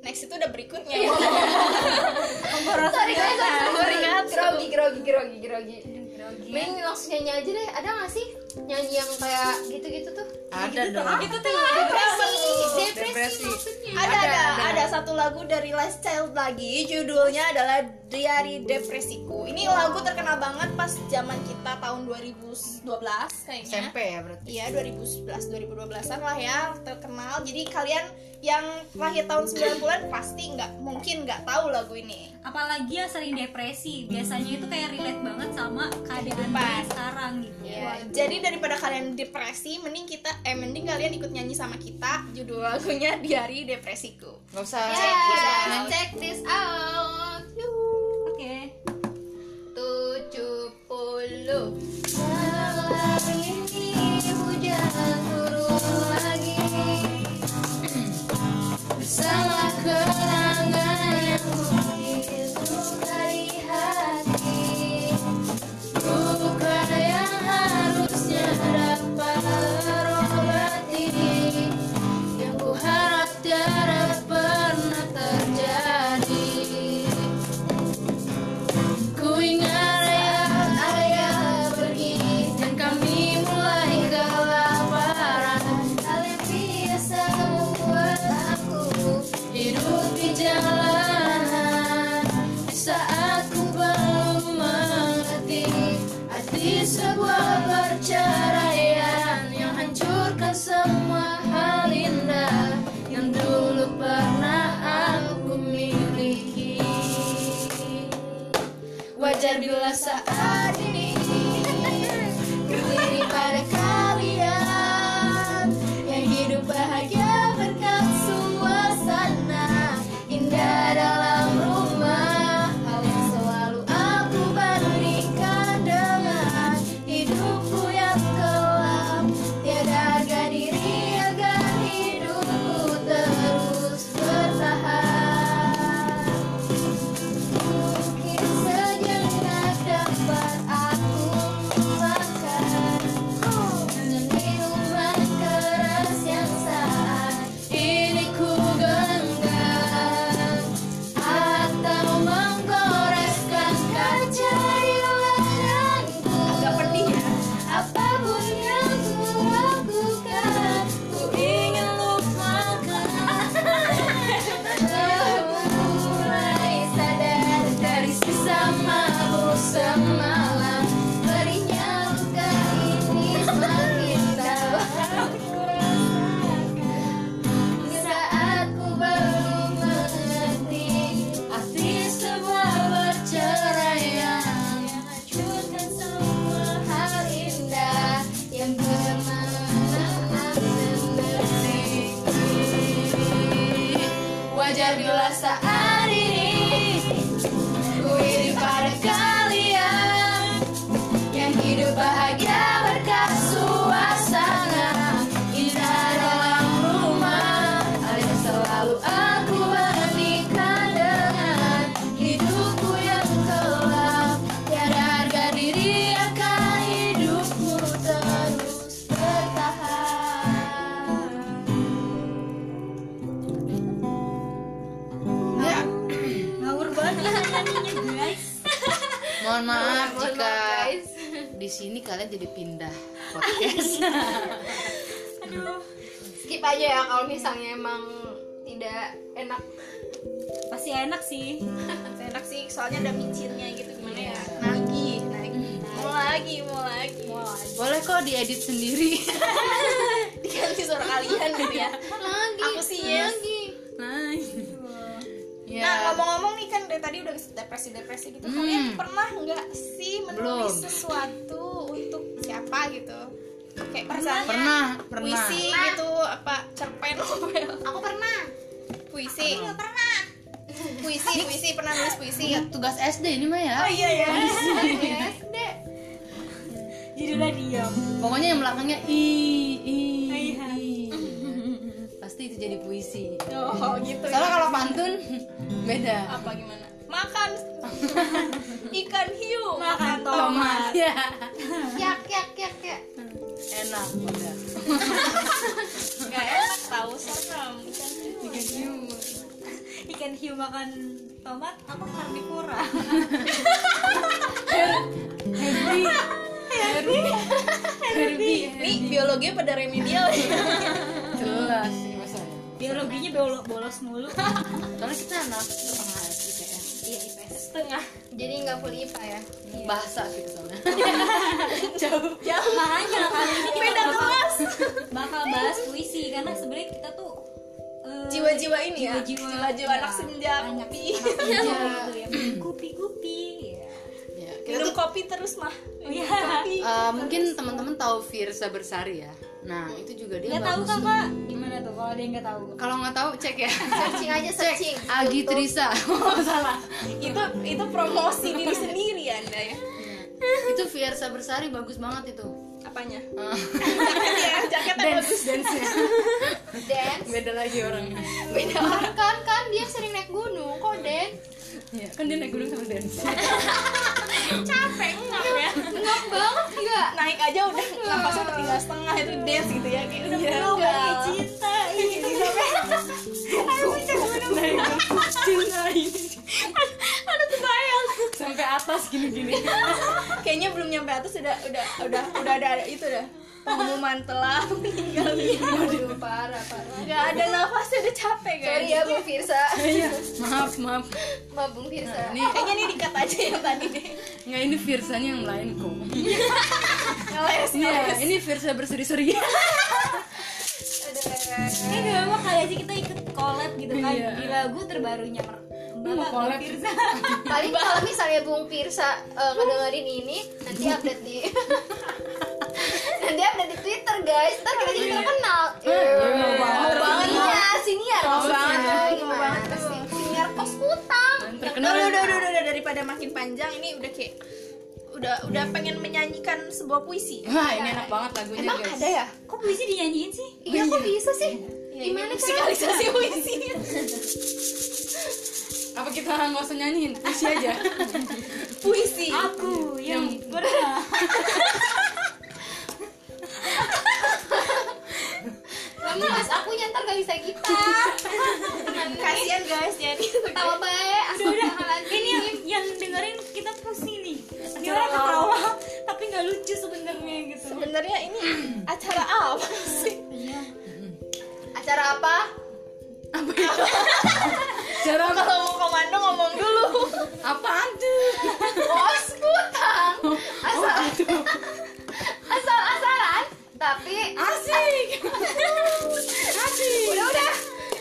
S3: Next itu udah berikutnya. Ya
S2: sorry guys. Sorry grogi grogi grogi grogi grogi
S1: Mending langsung nyanyi aja deh. Ada gak sih nyanyi yang kayak gitu-gitu tuh?
S2: ada dong
S4: itu tuh
S1: Depresi, depresi,
S2: Depresi.
S1: maksudnya.
S3: ada
S2: ada.
S3: ada satu lagu dari Last Child lagi judulnya adalah Diari Depresiku ini lagu terkenal banget pas zaman kita tahun 2012 kayaknya.
S2: SMP ya berarti.
S3: Iya 2011 2012an lah ya terkenal. Jadi kalian yang lahir tahun 90-an pasti nggak mungkin nggak tahu lagu ini.
S4: Apalagi yang sering depresi. Biasanya itu kayak relate banget sama keadaan dia sekarang gitu.
S3: Ya, jadi daripada kalian depresi, mending kita eh mending kalian ikut nyanyi sama kita. Judul lagunya Diari Depresiku.
S2: Nggak usah.
S1: Yeah, check this out. Yuhu.
S4: oke
S1: 70 Malam ini hujan turun lagi Bersama Sa'ad enak
S4: pasti enak sih
S3: Enak sih, soalnya ada micinnya gitu gimana ya? Nagih, nagih. Mau lagi, mau lagi.
S2: boleh kok diedit sendiri
S3: Diganti suara kalian gitu ya.
S1: lagi
S3: Aku sih yes.
S1: lagi
S2: nah ya
S3: Nah ngomong-ngomong nih kan dari tadi udah depresi-depresi gitu
S2: Hmm.
S3: Kalian pernah nggak sih menulis
S2: Belum.
S3: sesuatu untuk siapa gitu? Kayak misalnya
S2: pernah pernah
S3: puisi gitu, apa cerpen novel
S1: aku pernah
S3: Puisi. Puisi, puisi, pernah nulis puisi.
S2: Iya, tugas SD ini mah ya.
S3: Oh iya ya
S1: SD
S4: judulnya diam.
S2: Pokoknya yang belakangnya i i
S4: Iya.
S2: i pasti itu jadi puisi.
S3: Oh gitu ya.
S2: Soalnya kalau pantun beda.
S3: Apa gimana? Makan. Ikan hiu.
S4: Makan
S2: tomat. ya.
S1: Yak yak yak yak
S2: enak udah.
S3: Gak enak tahu serem. Ikan hiu.
S4: Ikan hiu. Makan tomat apa karnivora
S2: Henry
S3: ini biologinya pada remedial.
S1: Jelas. Masalahnya
S4: biologinya bolos, bolos mulu.
S1: Karena kita anak
S4: iya IPS
S3: setengah.
S2: Jadi nggak full IPA ya.
S1: bahasa sih soalnya
S3: jauh. Jauh.
S4: Makanya kali ini
S3: beda
S4: bakal-
S3: kelas.
S4: bakal bahas puisi karena sebenarnya kita tuh eh,
S3: jiwa-jiwa ini ya?
S4: jiwa-jiwa.
S3: Anak senja.
S4: Anak
S3: kopi.
S4: senja gitu ya. Kupi ya.
S1: kita
S3: minum
S1: tuh
S3: kopi terus mah.
S4: Oh, iya.
S3: kopi.
S1: Eh, mungkin teman-teman tahu Firsa Bersari ya? Nah itu juga dia
S4: nggak tahu kakak gimana tuh kalau ada yang nggak tahu.
S1: Kalau nggak tahu cek ya.
S2: Searching aja searching.
S1: Agi
S2: YouTube.
S1: Trisa. Oh, salah
S3: itu itu promosi diri sendiri anda ya.
S1: Itu Fiersa Bersari bagus banget itu.
S3: Apanya?
S1: Eh,
S3: jaketnya ya bagus.
S1: Dance nya
S2: Dance.
S1: beda lagi orangnya.
S2: Beda orang. Kan kan dia sering naik gunung. Kok dance.
S1: Iya, kan dia naik gunung sama dance.
S3: Capek ngap ya.
S2: Enggak banget enggak.
S3: naik aja udah napasnya udah tinggal setengah itu dance gitu ya. Kayak udah penuh aduh kebayang
S1: sampai atas gini-gini.
S3: Kayaknya belum nyampe atas udah udah udah udah ada itu dah pengumuman telah meninggal.
S2: Aduh, parah parah.
S3: nggak ada nafasnya udah capek kan
S2: Sorry ya Bung Firsa.
S1: iya. Maaf maaf.
S2: Maaf Bung Firsa.
S1: ini
S3: kayaknya ini dikat aja yang tadi deh.
S1: Nggak ini Firsanya yang lain kok.
S3: Ngeles
S1: iya
S3: ngeles
S1: ini Firsa berseri-seri.
S4: ini dulu mah kali aja kita ikut collab gitu kan
S1: Iya.
S4: di lagu terbarunya mer
S1: mau collab?
S4: Firza.
S2: Paling kalau misalnya Bung Firsa eh, ngedengerin ini nanti update di nanti update di Twitter guys. Ntar kita jadi terkenal.
S1: iya.
S2: Mau banget ya
S3: Mau
S2: maksudnya.
S3: banget, mau
S2: Gimana
S3: banget.
S2: sih? Siniar kos
S3: udah, udah, udah, udah, udah, daripada makin panjang ini udah kayak udah udah pengen menyanyikan sebuah puisi.
S1: wah ini enak banget lagunya
S2: Emang
S1: guys
S2: ada ya?
S4: kok puisi dinyanyiin sih
S2: Iya kok bisa sih?
S3: Ya,
S2: Gimana cara?
S3: musikalisasi puisi?
S1: apa kita nggak usah nyanyiin puisi aja
S3: puisi.
S4: aku yang
S2: Kamu mas aku nyantar gak bisa gitar.
S3: Kasihan guys jadi
S2: Tawa baik. Astagfirullahaladzim.
S4: ini yang, yang dengerin kita pusing nih ini orang ketawa tapi nggak lucu sebenarnya gitu
S3: sebenarnya ini acara apa sih?
S4: iya
S2: Acara apa?
S1: apa
S3: Kalau mau komando ngomong dulu.
S1: apaan tuh
S2: Kos kutang. Asal asal-asalan tapi
S1: asik asik
S2: udah udah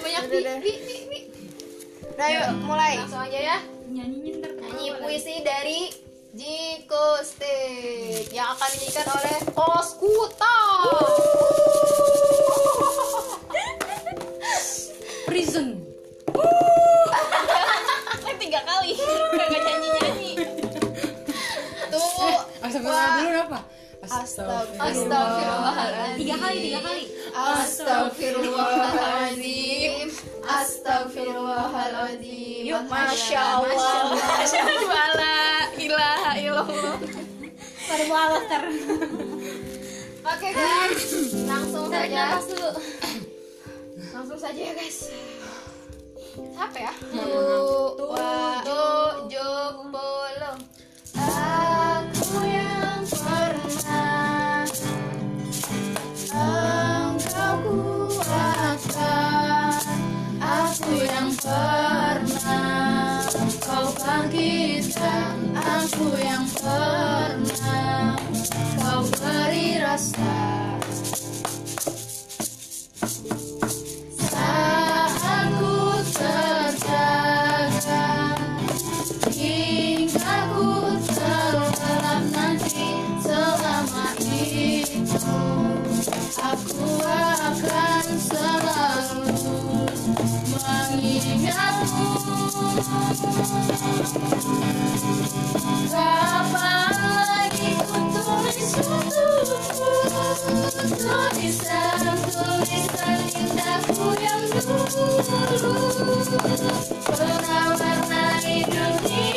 S2: banyak
S3: Udah,
S2: bi
S3: udah.
S2: bi bi bi. Udah yuk mulai. Langsung aja ya.
S4: nyanyinya ntar
S2: Nyanyi puisi dari Jiko Stick yang akan dinyanyikan oleh Kos Kutang.
S1: prison
S3: Kan tiga kali kagak nyanyi nyanyi.
S2: Tunggu.
S1: Astagfirullah dulu apa
S2: Astagfirullahaladzim.
S4: tiga kali tiga kali
S2: Astagfirullahaladzim. Astagfirullahaladzim.
S3: Yuk, masya Allah. Masya Allah. La ilaha illallah.
S4: pada mualaf ter
S2: Oke guys, langsung saja.
S5: dulu.
S2: Langsung saja ya guys. Siapa ya? Tujuh puluh. Aku kau. Aku yang pernah kau beri rasa. Kapan lagi ku yang dulu. Pernah warnai dunia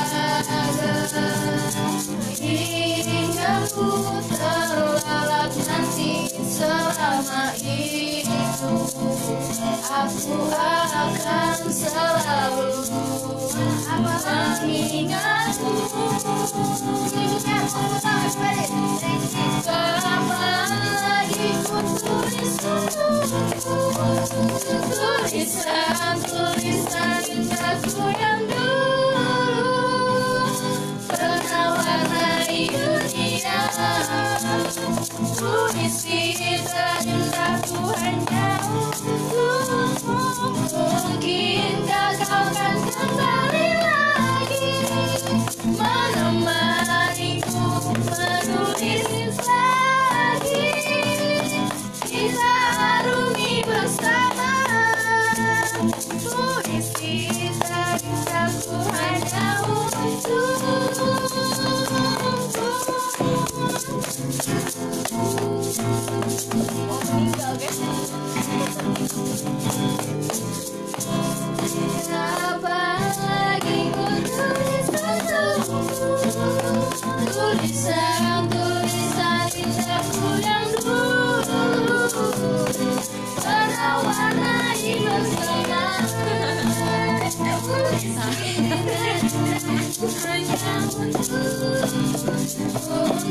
S1: selama itu Aku akan selalu mengingatmu. Kapan lagi ku tulis Tulisan-tulisan indahku yang dulu Puisi terindahku hanya untukmu Mungkinkah kau kan kembali lagi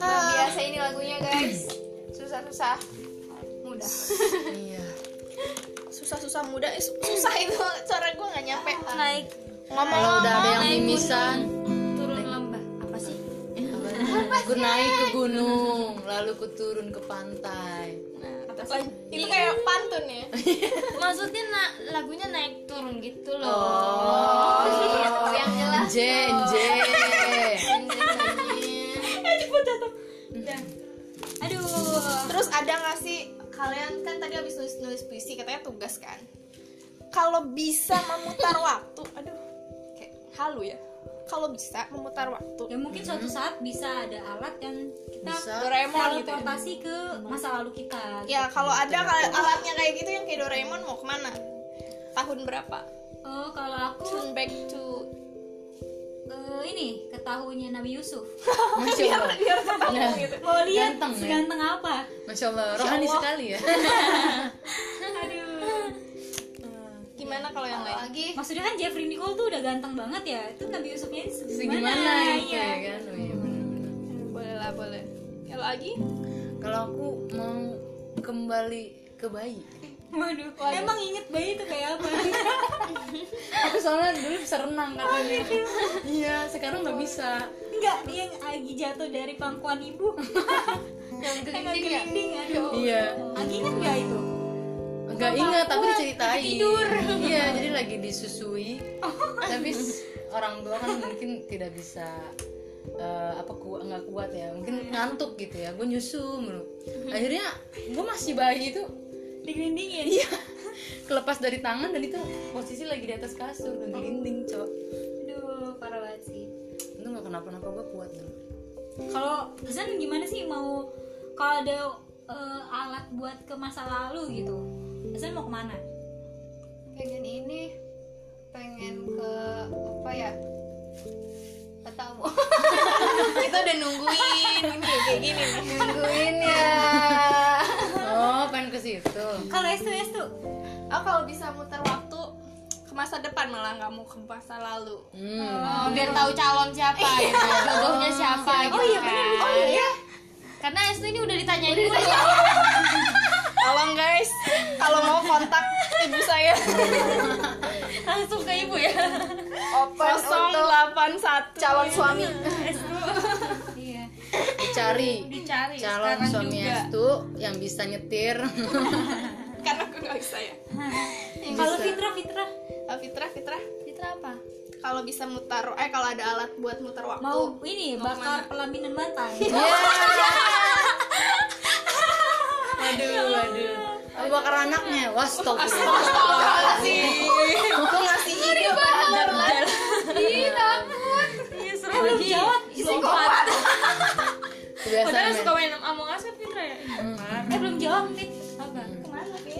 S2: Biasa ini lagunya guys. Susah-susah Mudah
S5: iya.
S3: Susah-susah muda. Eh, su- susah itu cara gue nggak nyampe.
S1: Naik.
S5: Kalau udah ada yang mimisan.
S1: turun. Lembah. Apa sih?
S5: Ku naik ke gunung, lalu ku turun ke pantai.
S3: Itu kayak pantun ya?
S1: Maksudnya na- lagunya naik turun gitu loh.
S5: Oh,
S2: Yang jelas
S5: jen, jen.
S4: aduh.
S3: Terus ada nggak sih kalian kan tadi habis nulis nulis puisi katanya tugas kan? Kalau bisa memutar waktu aduh kayak halu ya kalau bisa memutar waktu.
S4: Ya mungkin suatu saat bisa ada alat yang kita
S5: Bisa.
S3: Doraemon gitu ya.
S4: ke masa lalu kita
S3: ya kalau ada kal- alatnya kayak gitu yang kayak Doraemon mau ke mana? Tahun berapa?
S4: Oh kalau aku
S3: turn back to
S4: eh, ini ke tahunnya Nabi Yusuf.
S5: Masya Allah. Nah,
S4: mau lihat
S5: Ganteng ya?
S4: seganteng apa.
S5: Masya Allah, rohani sekali ya.
S4: aduh
S3: gimana kalau yang lain
S2: Lagi
S4: maksudnya kan Jeffrey Nicole tuh udah ganteng banget ya itu Nabi Yusufnya ini
S5: Segimana gitu
S4: Iya.
S5: ya kan? Oh, iya benar-benar.
S3: boleh lah boleh ya lagi
S5: Kalau aku mau kembali ke bayi.
S4: Waduh, emang inget bayi itu kayak apa?
S5: Aku soalnya dulu bisa renang katanya. Iya, sekarang nggak bisa.
S4: Enggak, yang lagi jatuh dari pangkuan ibu
S2: yang gelinding ya
S5: Iya.
S4: Lagi inget gak itu?
S5: Nggak ingat tapi diceritain.
S4: tidur.
S5: Iya, jadi lagi disusui. Tapi orang tua kan mungkin tidak bisa eh, apa kuat nggak kuat ya. Mungkin ngantuk gitu ya. Gue nyusu mulu. Akhirnya gue masih bayi itu
S4: Digelindingin?
S5: iya. Kelepas dari tangan dan itu posisi lagi di atas kasur. Dan gelinding cok.
S4: Aduh, parah banget sih.
S5: Itu nggak kenapa-napa gue kuat dulu
S4: Kalau Hasan gimana sih mau kalau ada eh, alat buat ke masa lalu gitu Hasan mau ke mana?
S2: pengen ini pengen ke apa ya? Gak tahu
S3: kita udah nungguin ini kayak gini nih.
S2: Nungguin ya.
S5: Oh pengen ke situ.
S4: Kalau S tuh S tuh?
S3: Oh kalau bisa muter waktu ke masa depan malah nggak mau ke masa lalu.
S5: Hmm.
S1: Oh, biar tahu calon siapa gitu jodohnya siapa gitu
S4: Oh iya
S1: kan.
S4: Oh iya.
S1: Karena Estu ini udah ditanyain dulu
S3: tolong guys. Kalau mau kontak ibu saya.
S1: Langsung ke ibu ya.
S2: Open untuk
S3: 081
S2: calon suami.
S4: Iya.
S1: Dicari.
S5: Dicari
S1: calon suami
S5: juga.
S1: Estu yang bisa nyetir.
S3: karena aku nggak bisa ya.
S4: Kalau Fitra Fitra
S3: Oh, Fitra Fitra
S5: Fitra apa?
S3: Kalau bisa mutar eh kalau ada alat buat mutar waktu.
S4: Mau ini bakar pelaminan mantan
S1: Waduh, waduh. Oh, bakar anaknya. Wah, stop.
S3: aku ngasih ide pada Dajjal.
S5: iya serem
S4: belum
S5: lagi.
S4: jawab.
S5: Psikopat padahal suka main Among Us kan Fitra ya?
S4: Eh belum jawab Fit. Apa?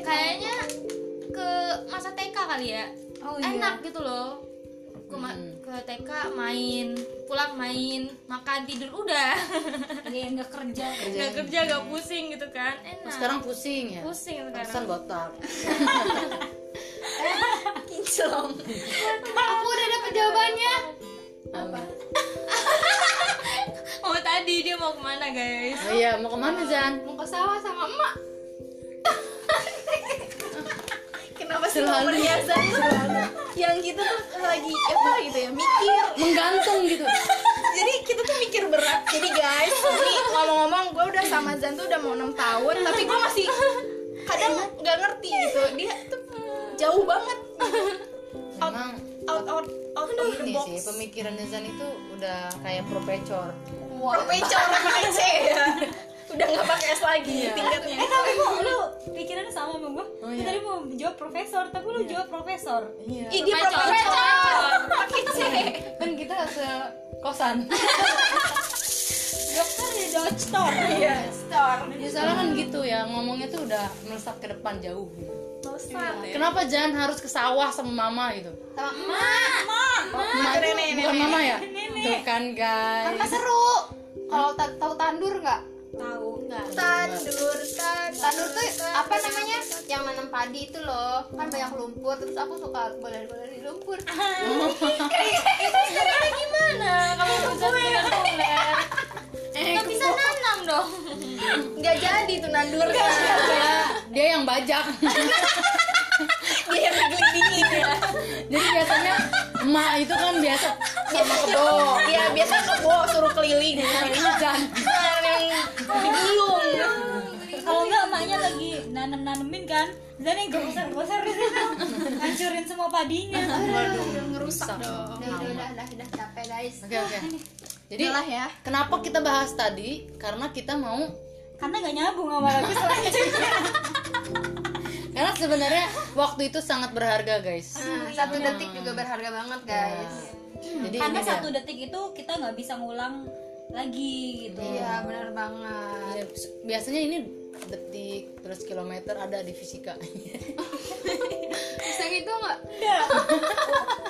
S5: Kayaknya ke masa TK kali ya.
S4: Oh, iya.
S5: enak gitu loh ke, ma- ke TK main pulang main makan tidur udah.
S4: Iya nggak kerja.
S5: Nggak kerja nggak pusing gitu kan. Enak.
S1: Sekarang pusing ya.
S5: pusing sekarang.
S1: Botak.
S3: kinclong.
S5: Aku udah dapet jawabannya.
S1: Apa?
S5: oh tadi dia mau ke mana guys?
S1: Oh iya, mau ke mana Zan?
S2: mau ke sawah sama emak
S3: kenapa sih nomor Yazan yang gitu tuh lagi apa gitu ya mikir.
S1: Menggantung gitu.
S3: jadi kita tuh mikir berat. Jadi guys ini ngomong-ngomong gue udah sama Zan tuh udah mau enam tahun tapi gue masih kadang nggak ngerti gitu. Dia tuh jauh banget.
S1: Memang
S3: out out out of the box
S1: sih pemikirannya Zan itu udah kayak profesor.
S3: Perpecor pakai C ya udah nggak pakai S lagi tingkatnya.
S4: Eh tapi kok lu pikirannya sama sama gue
S1: Oh, iya.
S4: tadi mau jawab profesor tapi lu jawab profesor.
S1: Iya.
S3: Ih, dia profesor. pakai C.
S1: Kan kita se kosan.
S4: dokter di dokter
S3: iya. Store
S1: ya soalnya kan gitu ya ngomongnya tuh udah melesat ke depan jauh.
S3: Melesat ya.
S1: Kenapa Jan harus ke sawah sama mama gitu?
S2: sama emak.
S1: Oh, emak.
S3: Nenek,
S1: bukan mama ya? Tuh kan guys.
S2: kan seru? Kalau ta- tahu tandur nggak
S4: tahu
S2: nggak?
S3: Tandur tandur
S2: tandur tuh apa namanya? Yang nanam padi itu loh. Kan banyak lumpur. Terus aku suka bola-bola di lumpur
S5: gimana? Kamu bisa dengan tuler nggak bisa nanam dong.
S3: Nggak jadi tuh nandur
S1: Dia yang bajak.
S3: dia yang ngelindingin ya.
S1: Jadi biasanya emak itu kan biasa sama kebo.
S3: Iya biasa kebo suruh keliling.
S1: Ini.
S3: Digulung
S4: kalau enggak emaknya lagi nanem nanemin kan dan yang gosar gosar hancurin semua padinya.
S1: Waduh,
S3: ngerusak dong.
S2: Udah udah udah udah, udah capek guys.
S1: Oke oke. Jadi
S3: ya.
S1: kenapa kita bahas tadi? Karena kita mau
S4: karena nggak nyambung sama lagu selanjutnya.
S1: Karena sebenarnya waktu itu sangat berharga guys.
S2: Nah, satu detik juga berharga banget guys.
S1: Jadi
S4: karena satu detik itu kita nggak bisa ngulang lagi gitu.
S2: Iya benar banget.
S1: Ya, biasanya ini detik terus kilometer ada di fisika.
S2: bisa gitu nggak?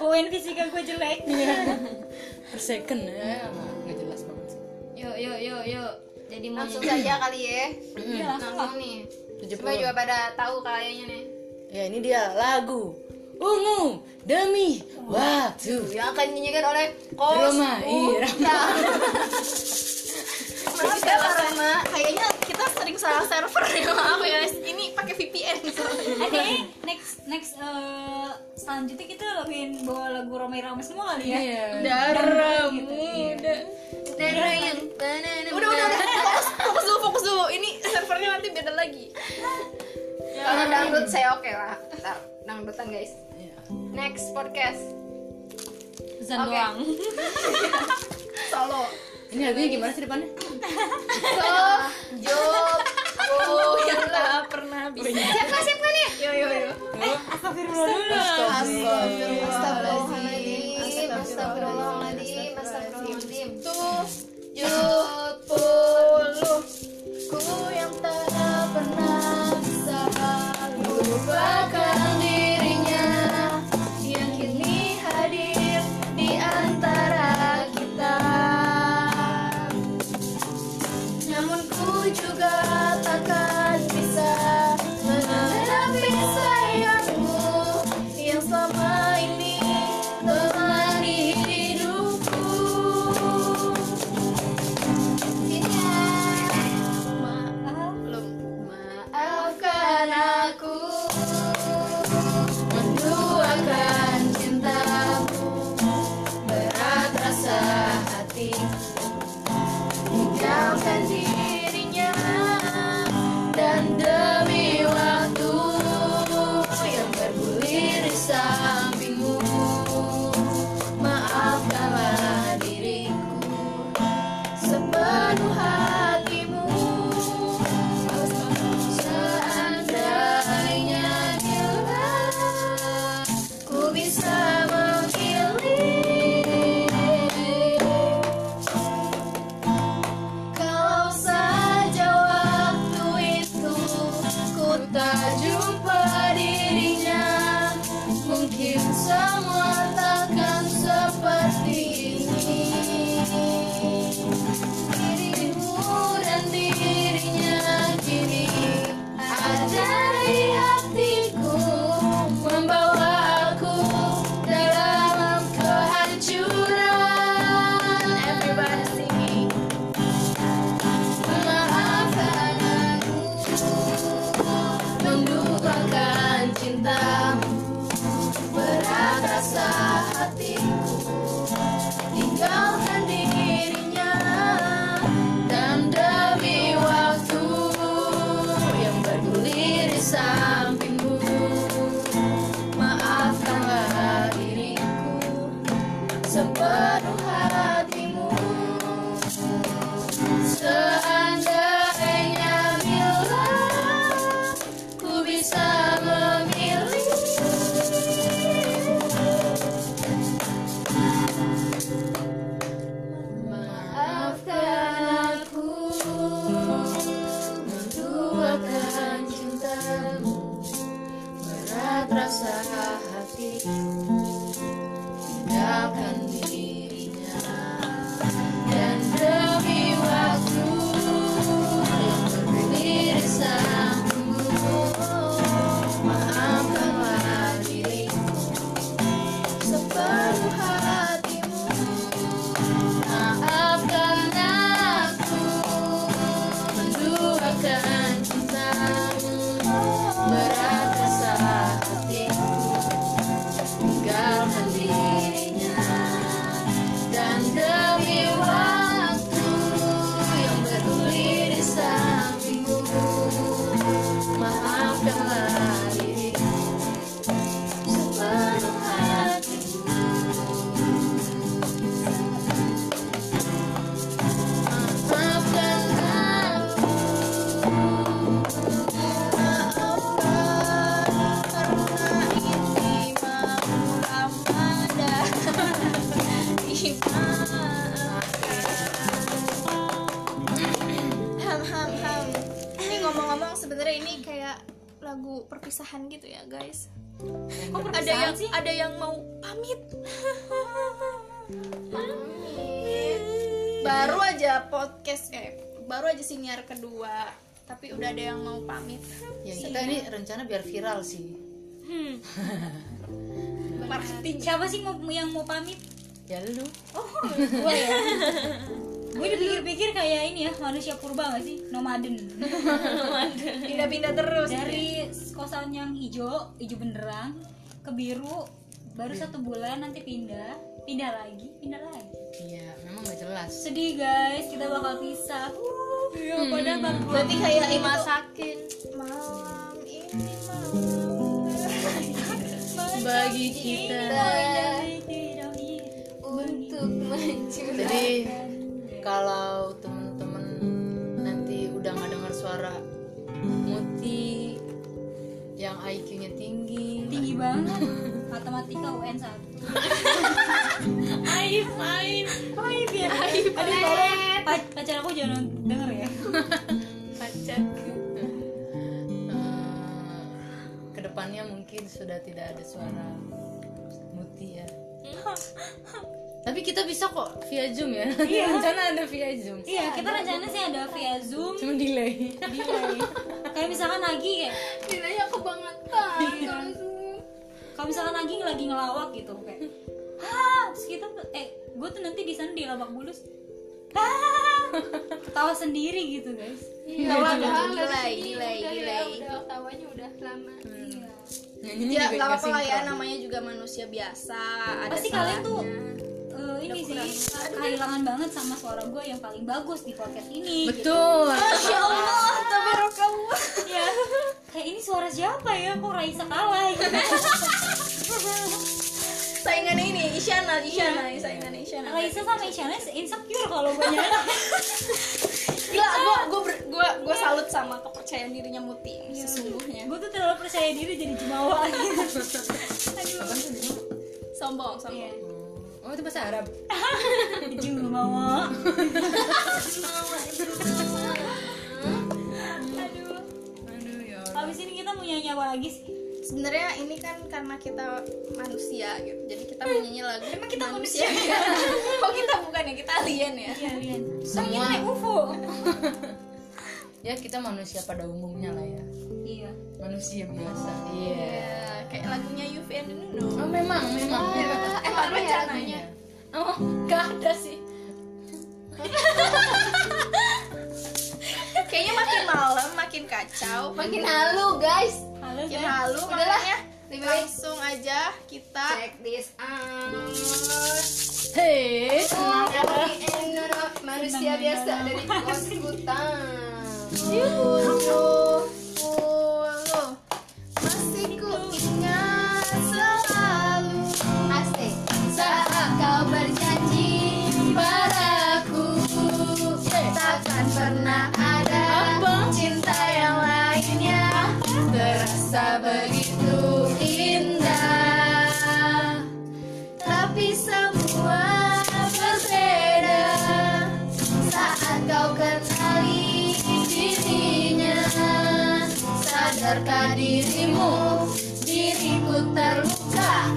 S4: Poin fisika gue jelek.
S1: Per second ya. Nggak jelas banget sih.
S5: yuk yuk yuk yuk jadi mau
S2: langsung saja kali ya.
S4: Iya, langsung
S2: langsung nih.
S1: 70.
S2: Coba juga pada tahu kayaknya nih.
S1: Ya ini dia lagu ungu demi waktu.
S2: yang akan dinyanyikan oleh
S1: Roma
S2: Kos
S1: Irama.
S3: Maaf ya karena kayaknya kita sering salah server ya maaf ya ini pakai VPN
S4: Oke, next next eh, selanjutnya kita laguin bawa lagu Roma Irama semua kali ya.
S1: Iya.
S3: darah
S4: Gitu, iya.
S3: muda
S2: Darah yang
S3: udah udah udah fokus, fokus dulu fokus dulu ini servernya nanti beda lagi
S2: Kalau dangdut saya oke lah Dangdutan guys
S1: Iya.
S2: Next podcast.
S5: Zan
S2: Oke.
S5: doang.
S3: Solo.
S1: Ini lagunya gimana sih depannya?
S2: So Job
S3: oh yang tak pernah bisa
S2: Siap gak siap gak nih?
S3: yo yo yo.
S2: Astagfirullahaladzim. Astagfirullahaladzim Astagfirullahaladzim
S3: tujuh puluh Menduakan cintamu
S1: Berat rasa hatiku
S3: Aja podcast eh baru aja siniar kedua tapi udah ada yang mau pamit.
S1: ya kita ini rencana biar viral sih
S4: Hmm.
S3: Marketing.
S4: Siapa sih mau, yang mau pamit?
S1: ya lu
S4: Oh, gue ya. gue dipikir-pikir kayak ini ya manusia purba gak sih? Nomaden.
S3: Pindah-pindah terus.
S4: Dari kosan yang hijau, hijau benerang ke biru, baru satu bulan nanti pindah, pindah lagi, pindah lagi.
S1: iya memang gak jelas.
S4: Sedih guys, kita bakal pisah. Uh, iya, pada takut.
S3: Berarti kayak ini tuh
S5: Dimasakin.
S3: malam ini malam.
S1: Bagi kita.
S2: Untuk mencuri
S1: jadi kalau temen-temen nanti udah nggak dengar suara Muti yang IQ-nya tinggi
S4: tinggi banget. Matematika UN 1
S5: Aib, aib.
S4: Aib ya. Aib. Pa- pacar aku jangan denger ya.
S5: Pacar.
S1: Eh, ke depannya mungkin sudah tidak ada suara Muti ya tapi kita bisa kok via zoom ya. Rencana ada via zoom.
S4: Iya, kita rencana sih ada via Zoom,
S1: cuma delay.
S4: Delay. Kayak misalkan lagi kayak
S2: nilainya kebangetan kalau Zoom.
S4: kalau misalkan lagi lagi ngelawak gitu kayak ah terus kita eh gue tuh nanti di sana di Lebak Bulus. Ah ketawa sendiri gitu guys.
S2: Iya,
S3: delay,
S2: dari sini
S3: delay,
S2: udah ya,
S3: delay.
S2: udah tawanya udah lama.
S4: iya.
S1: Nyanyinya
S3: Ya nggak apa-apa lah ya namanya juga manusia biasa. Ada
S4: pasti kalian tuh
S3: salahnya.
S4: Ini sih kehilangan banget sama suara gue yang paling bagus di podcast ini
S1: betul
S3: Masya Allah, tabarakallah.
S4: ya kayak ini suara siapa ya kok Raisa kalah gitu
S3: Saingan ini Isyana, Isyana, saingan Isyana.
S4: Raisa sama Isyana insecure kalau gue nyanyi
S3: Gila, gua gua ber- gua gua salut sama kepercayaan dirinya Muti ini sesungguhnya.
S4: gue tuh terlalu percaya diri jadi jumawa gitu
S3: Sombong, sombong.
S4: Iya.
S1: Oh itu bahasa Arab.
S4: Jumawa
S1: aduh ya
S4: Habis ini kita mau nyanyi apa lagi sih?
S3: sebenarnya ini kan karena kita manusia gitu. Jadi kita menyanyi lagu emang
S1: kita manusia?
S3: oh kita bukan ya? Kita alien ya?
S4: Iya, Lian.
S2: semua.
S4: Naik UFO.
S2: ya kita manusia pada umumnya lah ya.
S4: Iya.
S2: manusia biasa. Iya.
S3: Ya kayak lagunya Yuvi and Nuno
S2: oh memang memang.
S3: Emang rencananya
S2: oh nggak ada sih.
S3: Kayaknya makin malam makin kacau.
S1: Makin halu guys.
S4: Halo,
S3: makin
S4: guys.
S3: halu
S1: Udahlah. Lebih
S3: langsung aja kita
S1: check this out.
S2: Hei
S1: Oh, manusia biasa dari kos hutan.
S3: Dulu masih ku
S1: Saat kau berjanji padaku takkan pernah ada cinta yang lainnya terasa begitu indah. Tapi semua berbeda saat kau kenali dirinya. Sadarkah dirimu diriku terluka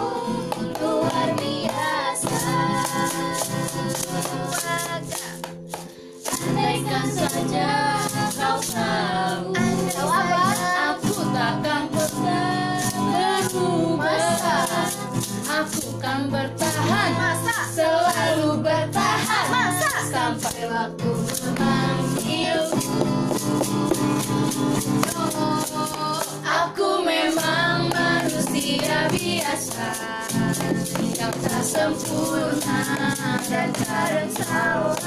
S1: Bertahan Selalu bertahan Sampai waktu memanggilku Aku memang manusia biasa Yang tak sempurna dan kadang salah.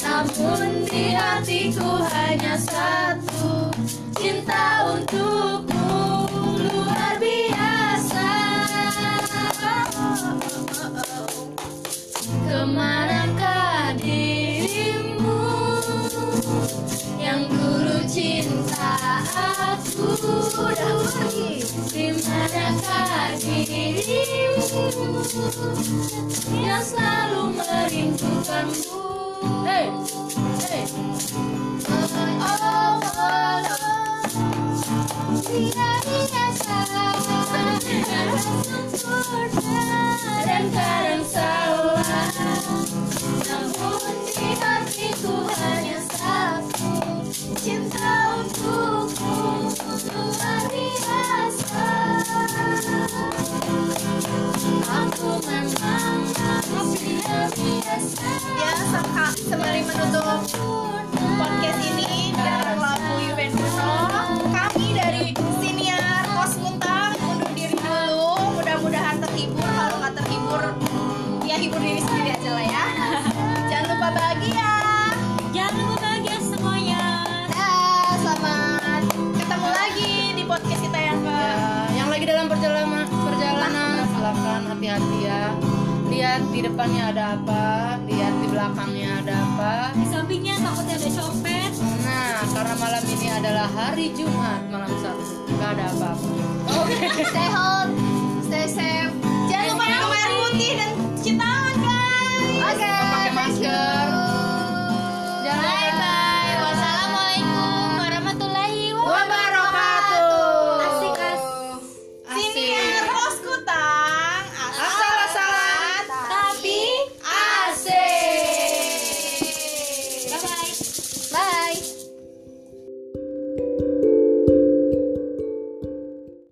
S1: Namun di hatiku hanya satu Cinta untukmu Ke manakah dirimu Yang dulu cinta aku Udah pergi Di manakah dirimu Yang selalu merindukanmu Oh, oh, oh. Namun di hatiku hanya satu Cinta
S3: sembari menutup podcast ini. Dan lagu Juventuno hibur diri sendiri aja lah ya. Jangan lupa bahagia.
S4: Jangan lupa bahagia semuanya.
S3: Dah, selamat ketemu lagi di podcast kita yang ke
S2: Ya, yang lagi dalam perjalanan perjalanan. Silakan hati-hati ya. Lihat di depannya ada apa lihat di belakangnya ada apa.
S4: Di sampingnya takutnya ada copet.
S2: nah karena malam ini adalah hari Jumat malam Sabtu. Nggak ada apa-apa.
S1: Stay home, stay safe.
S3: Jangan lupa minum air putih dan cuci tangan guys. Oke. Okay, pakai masker.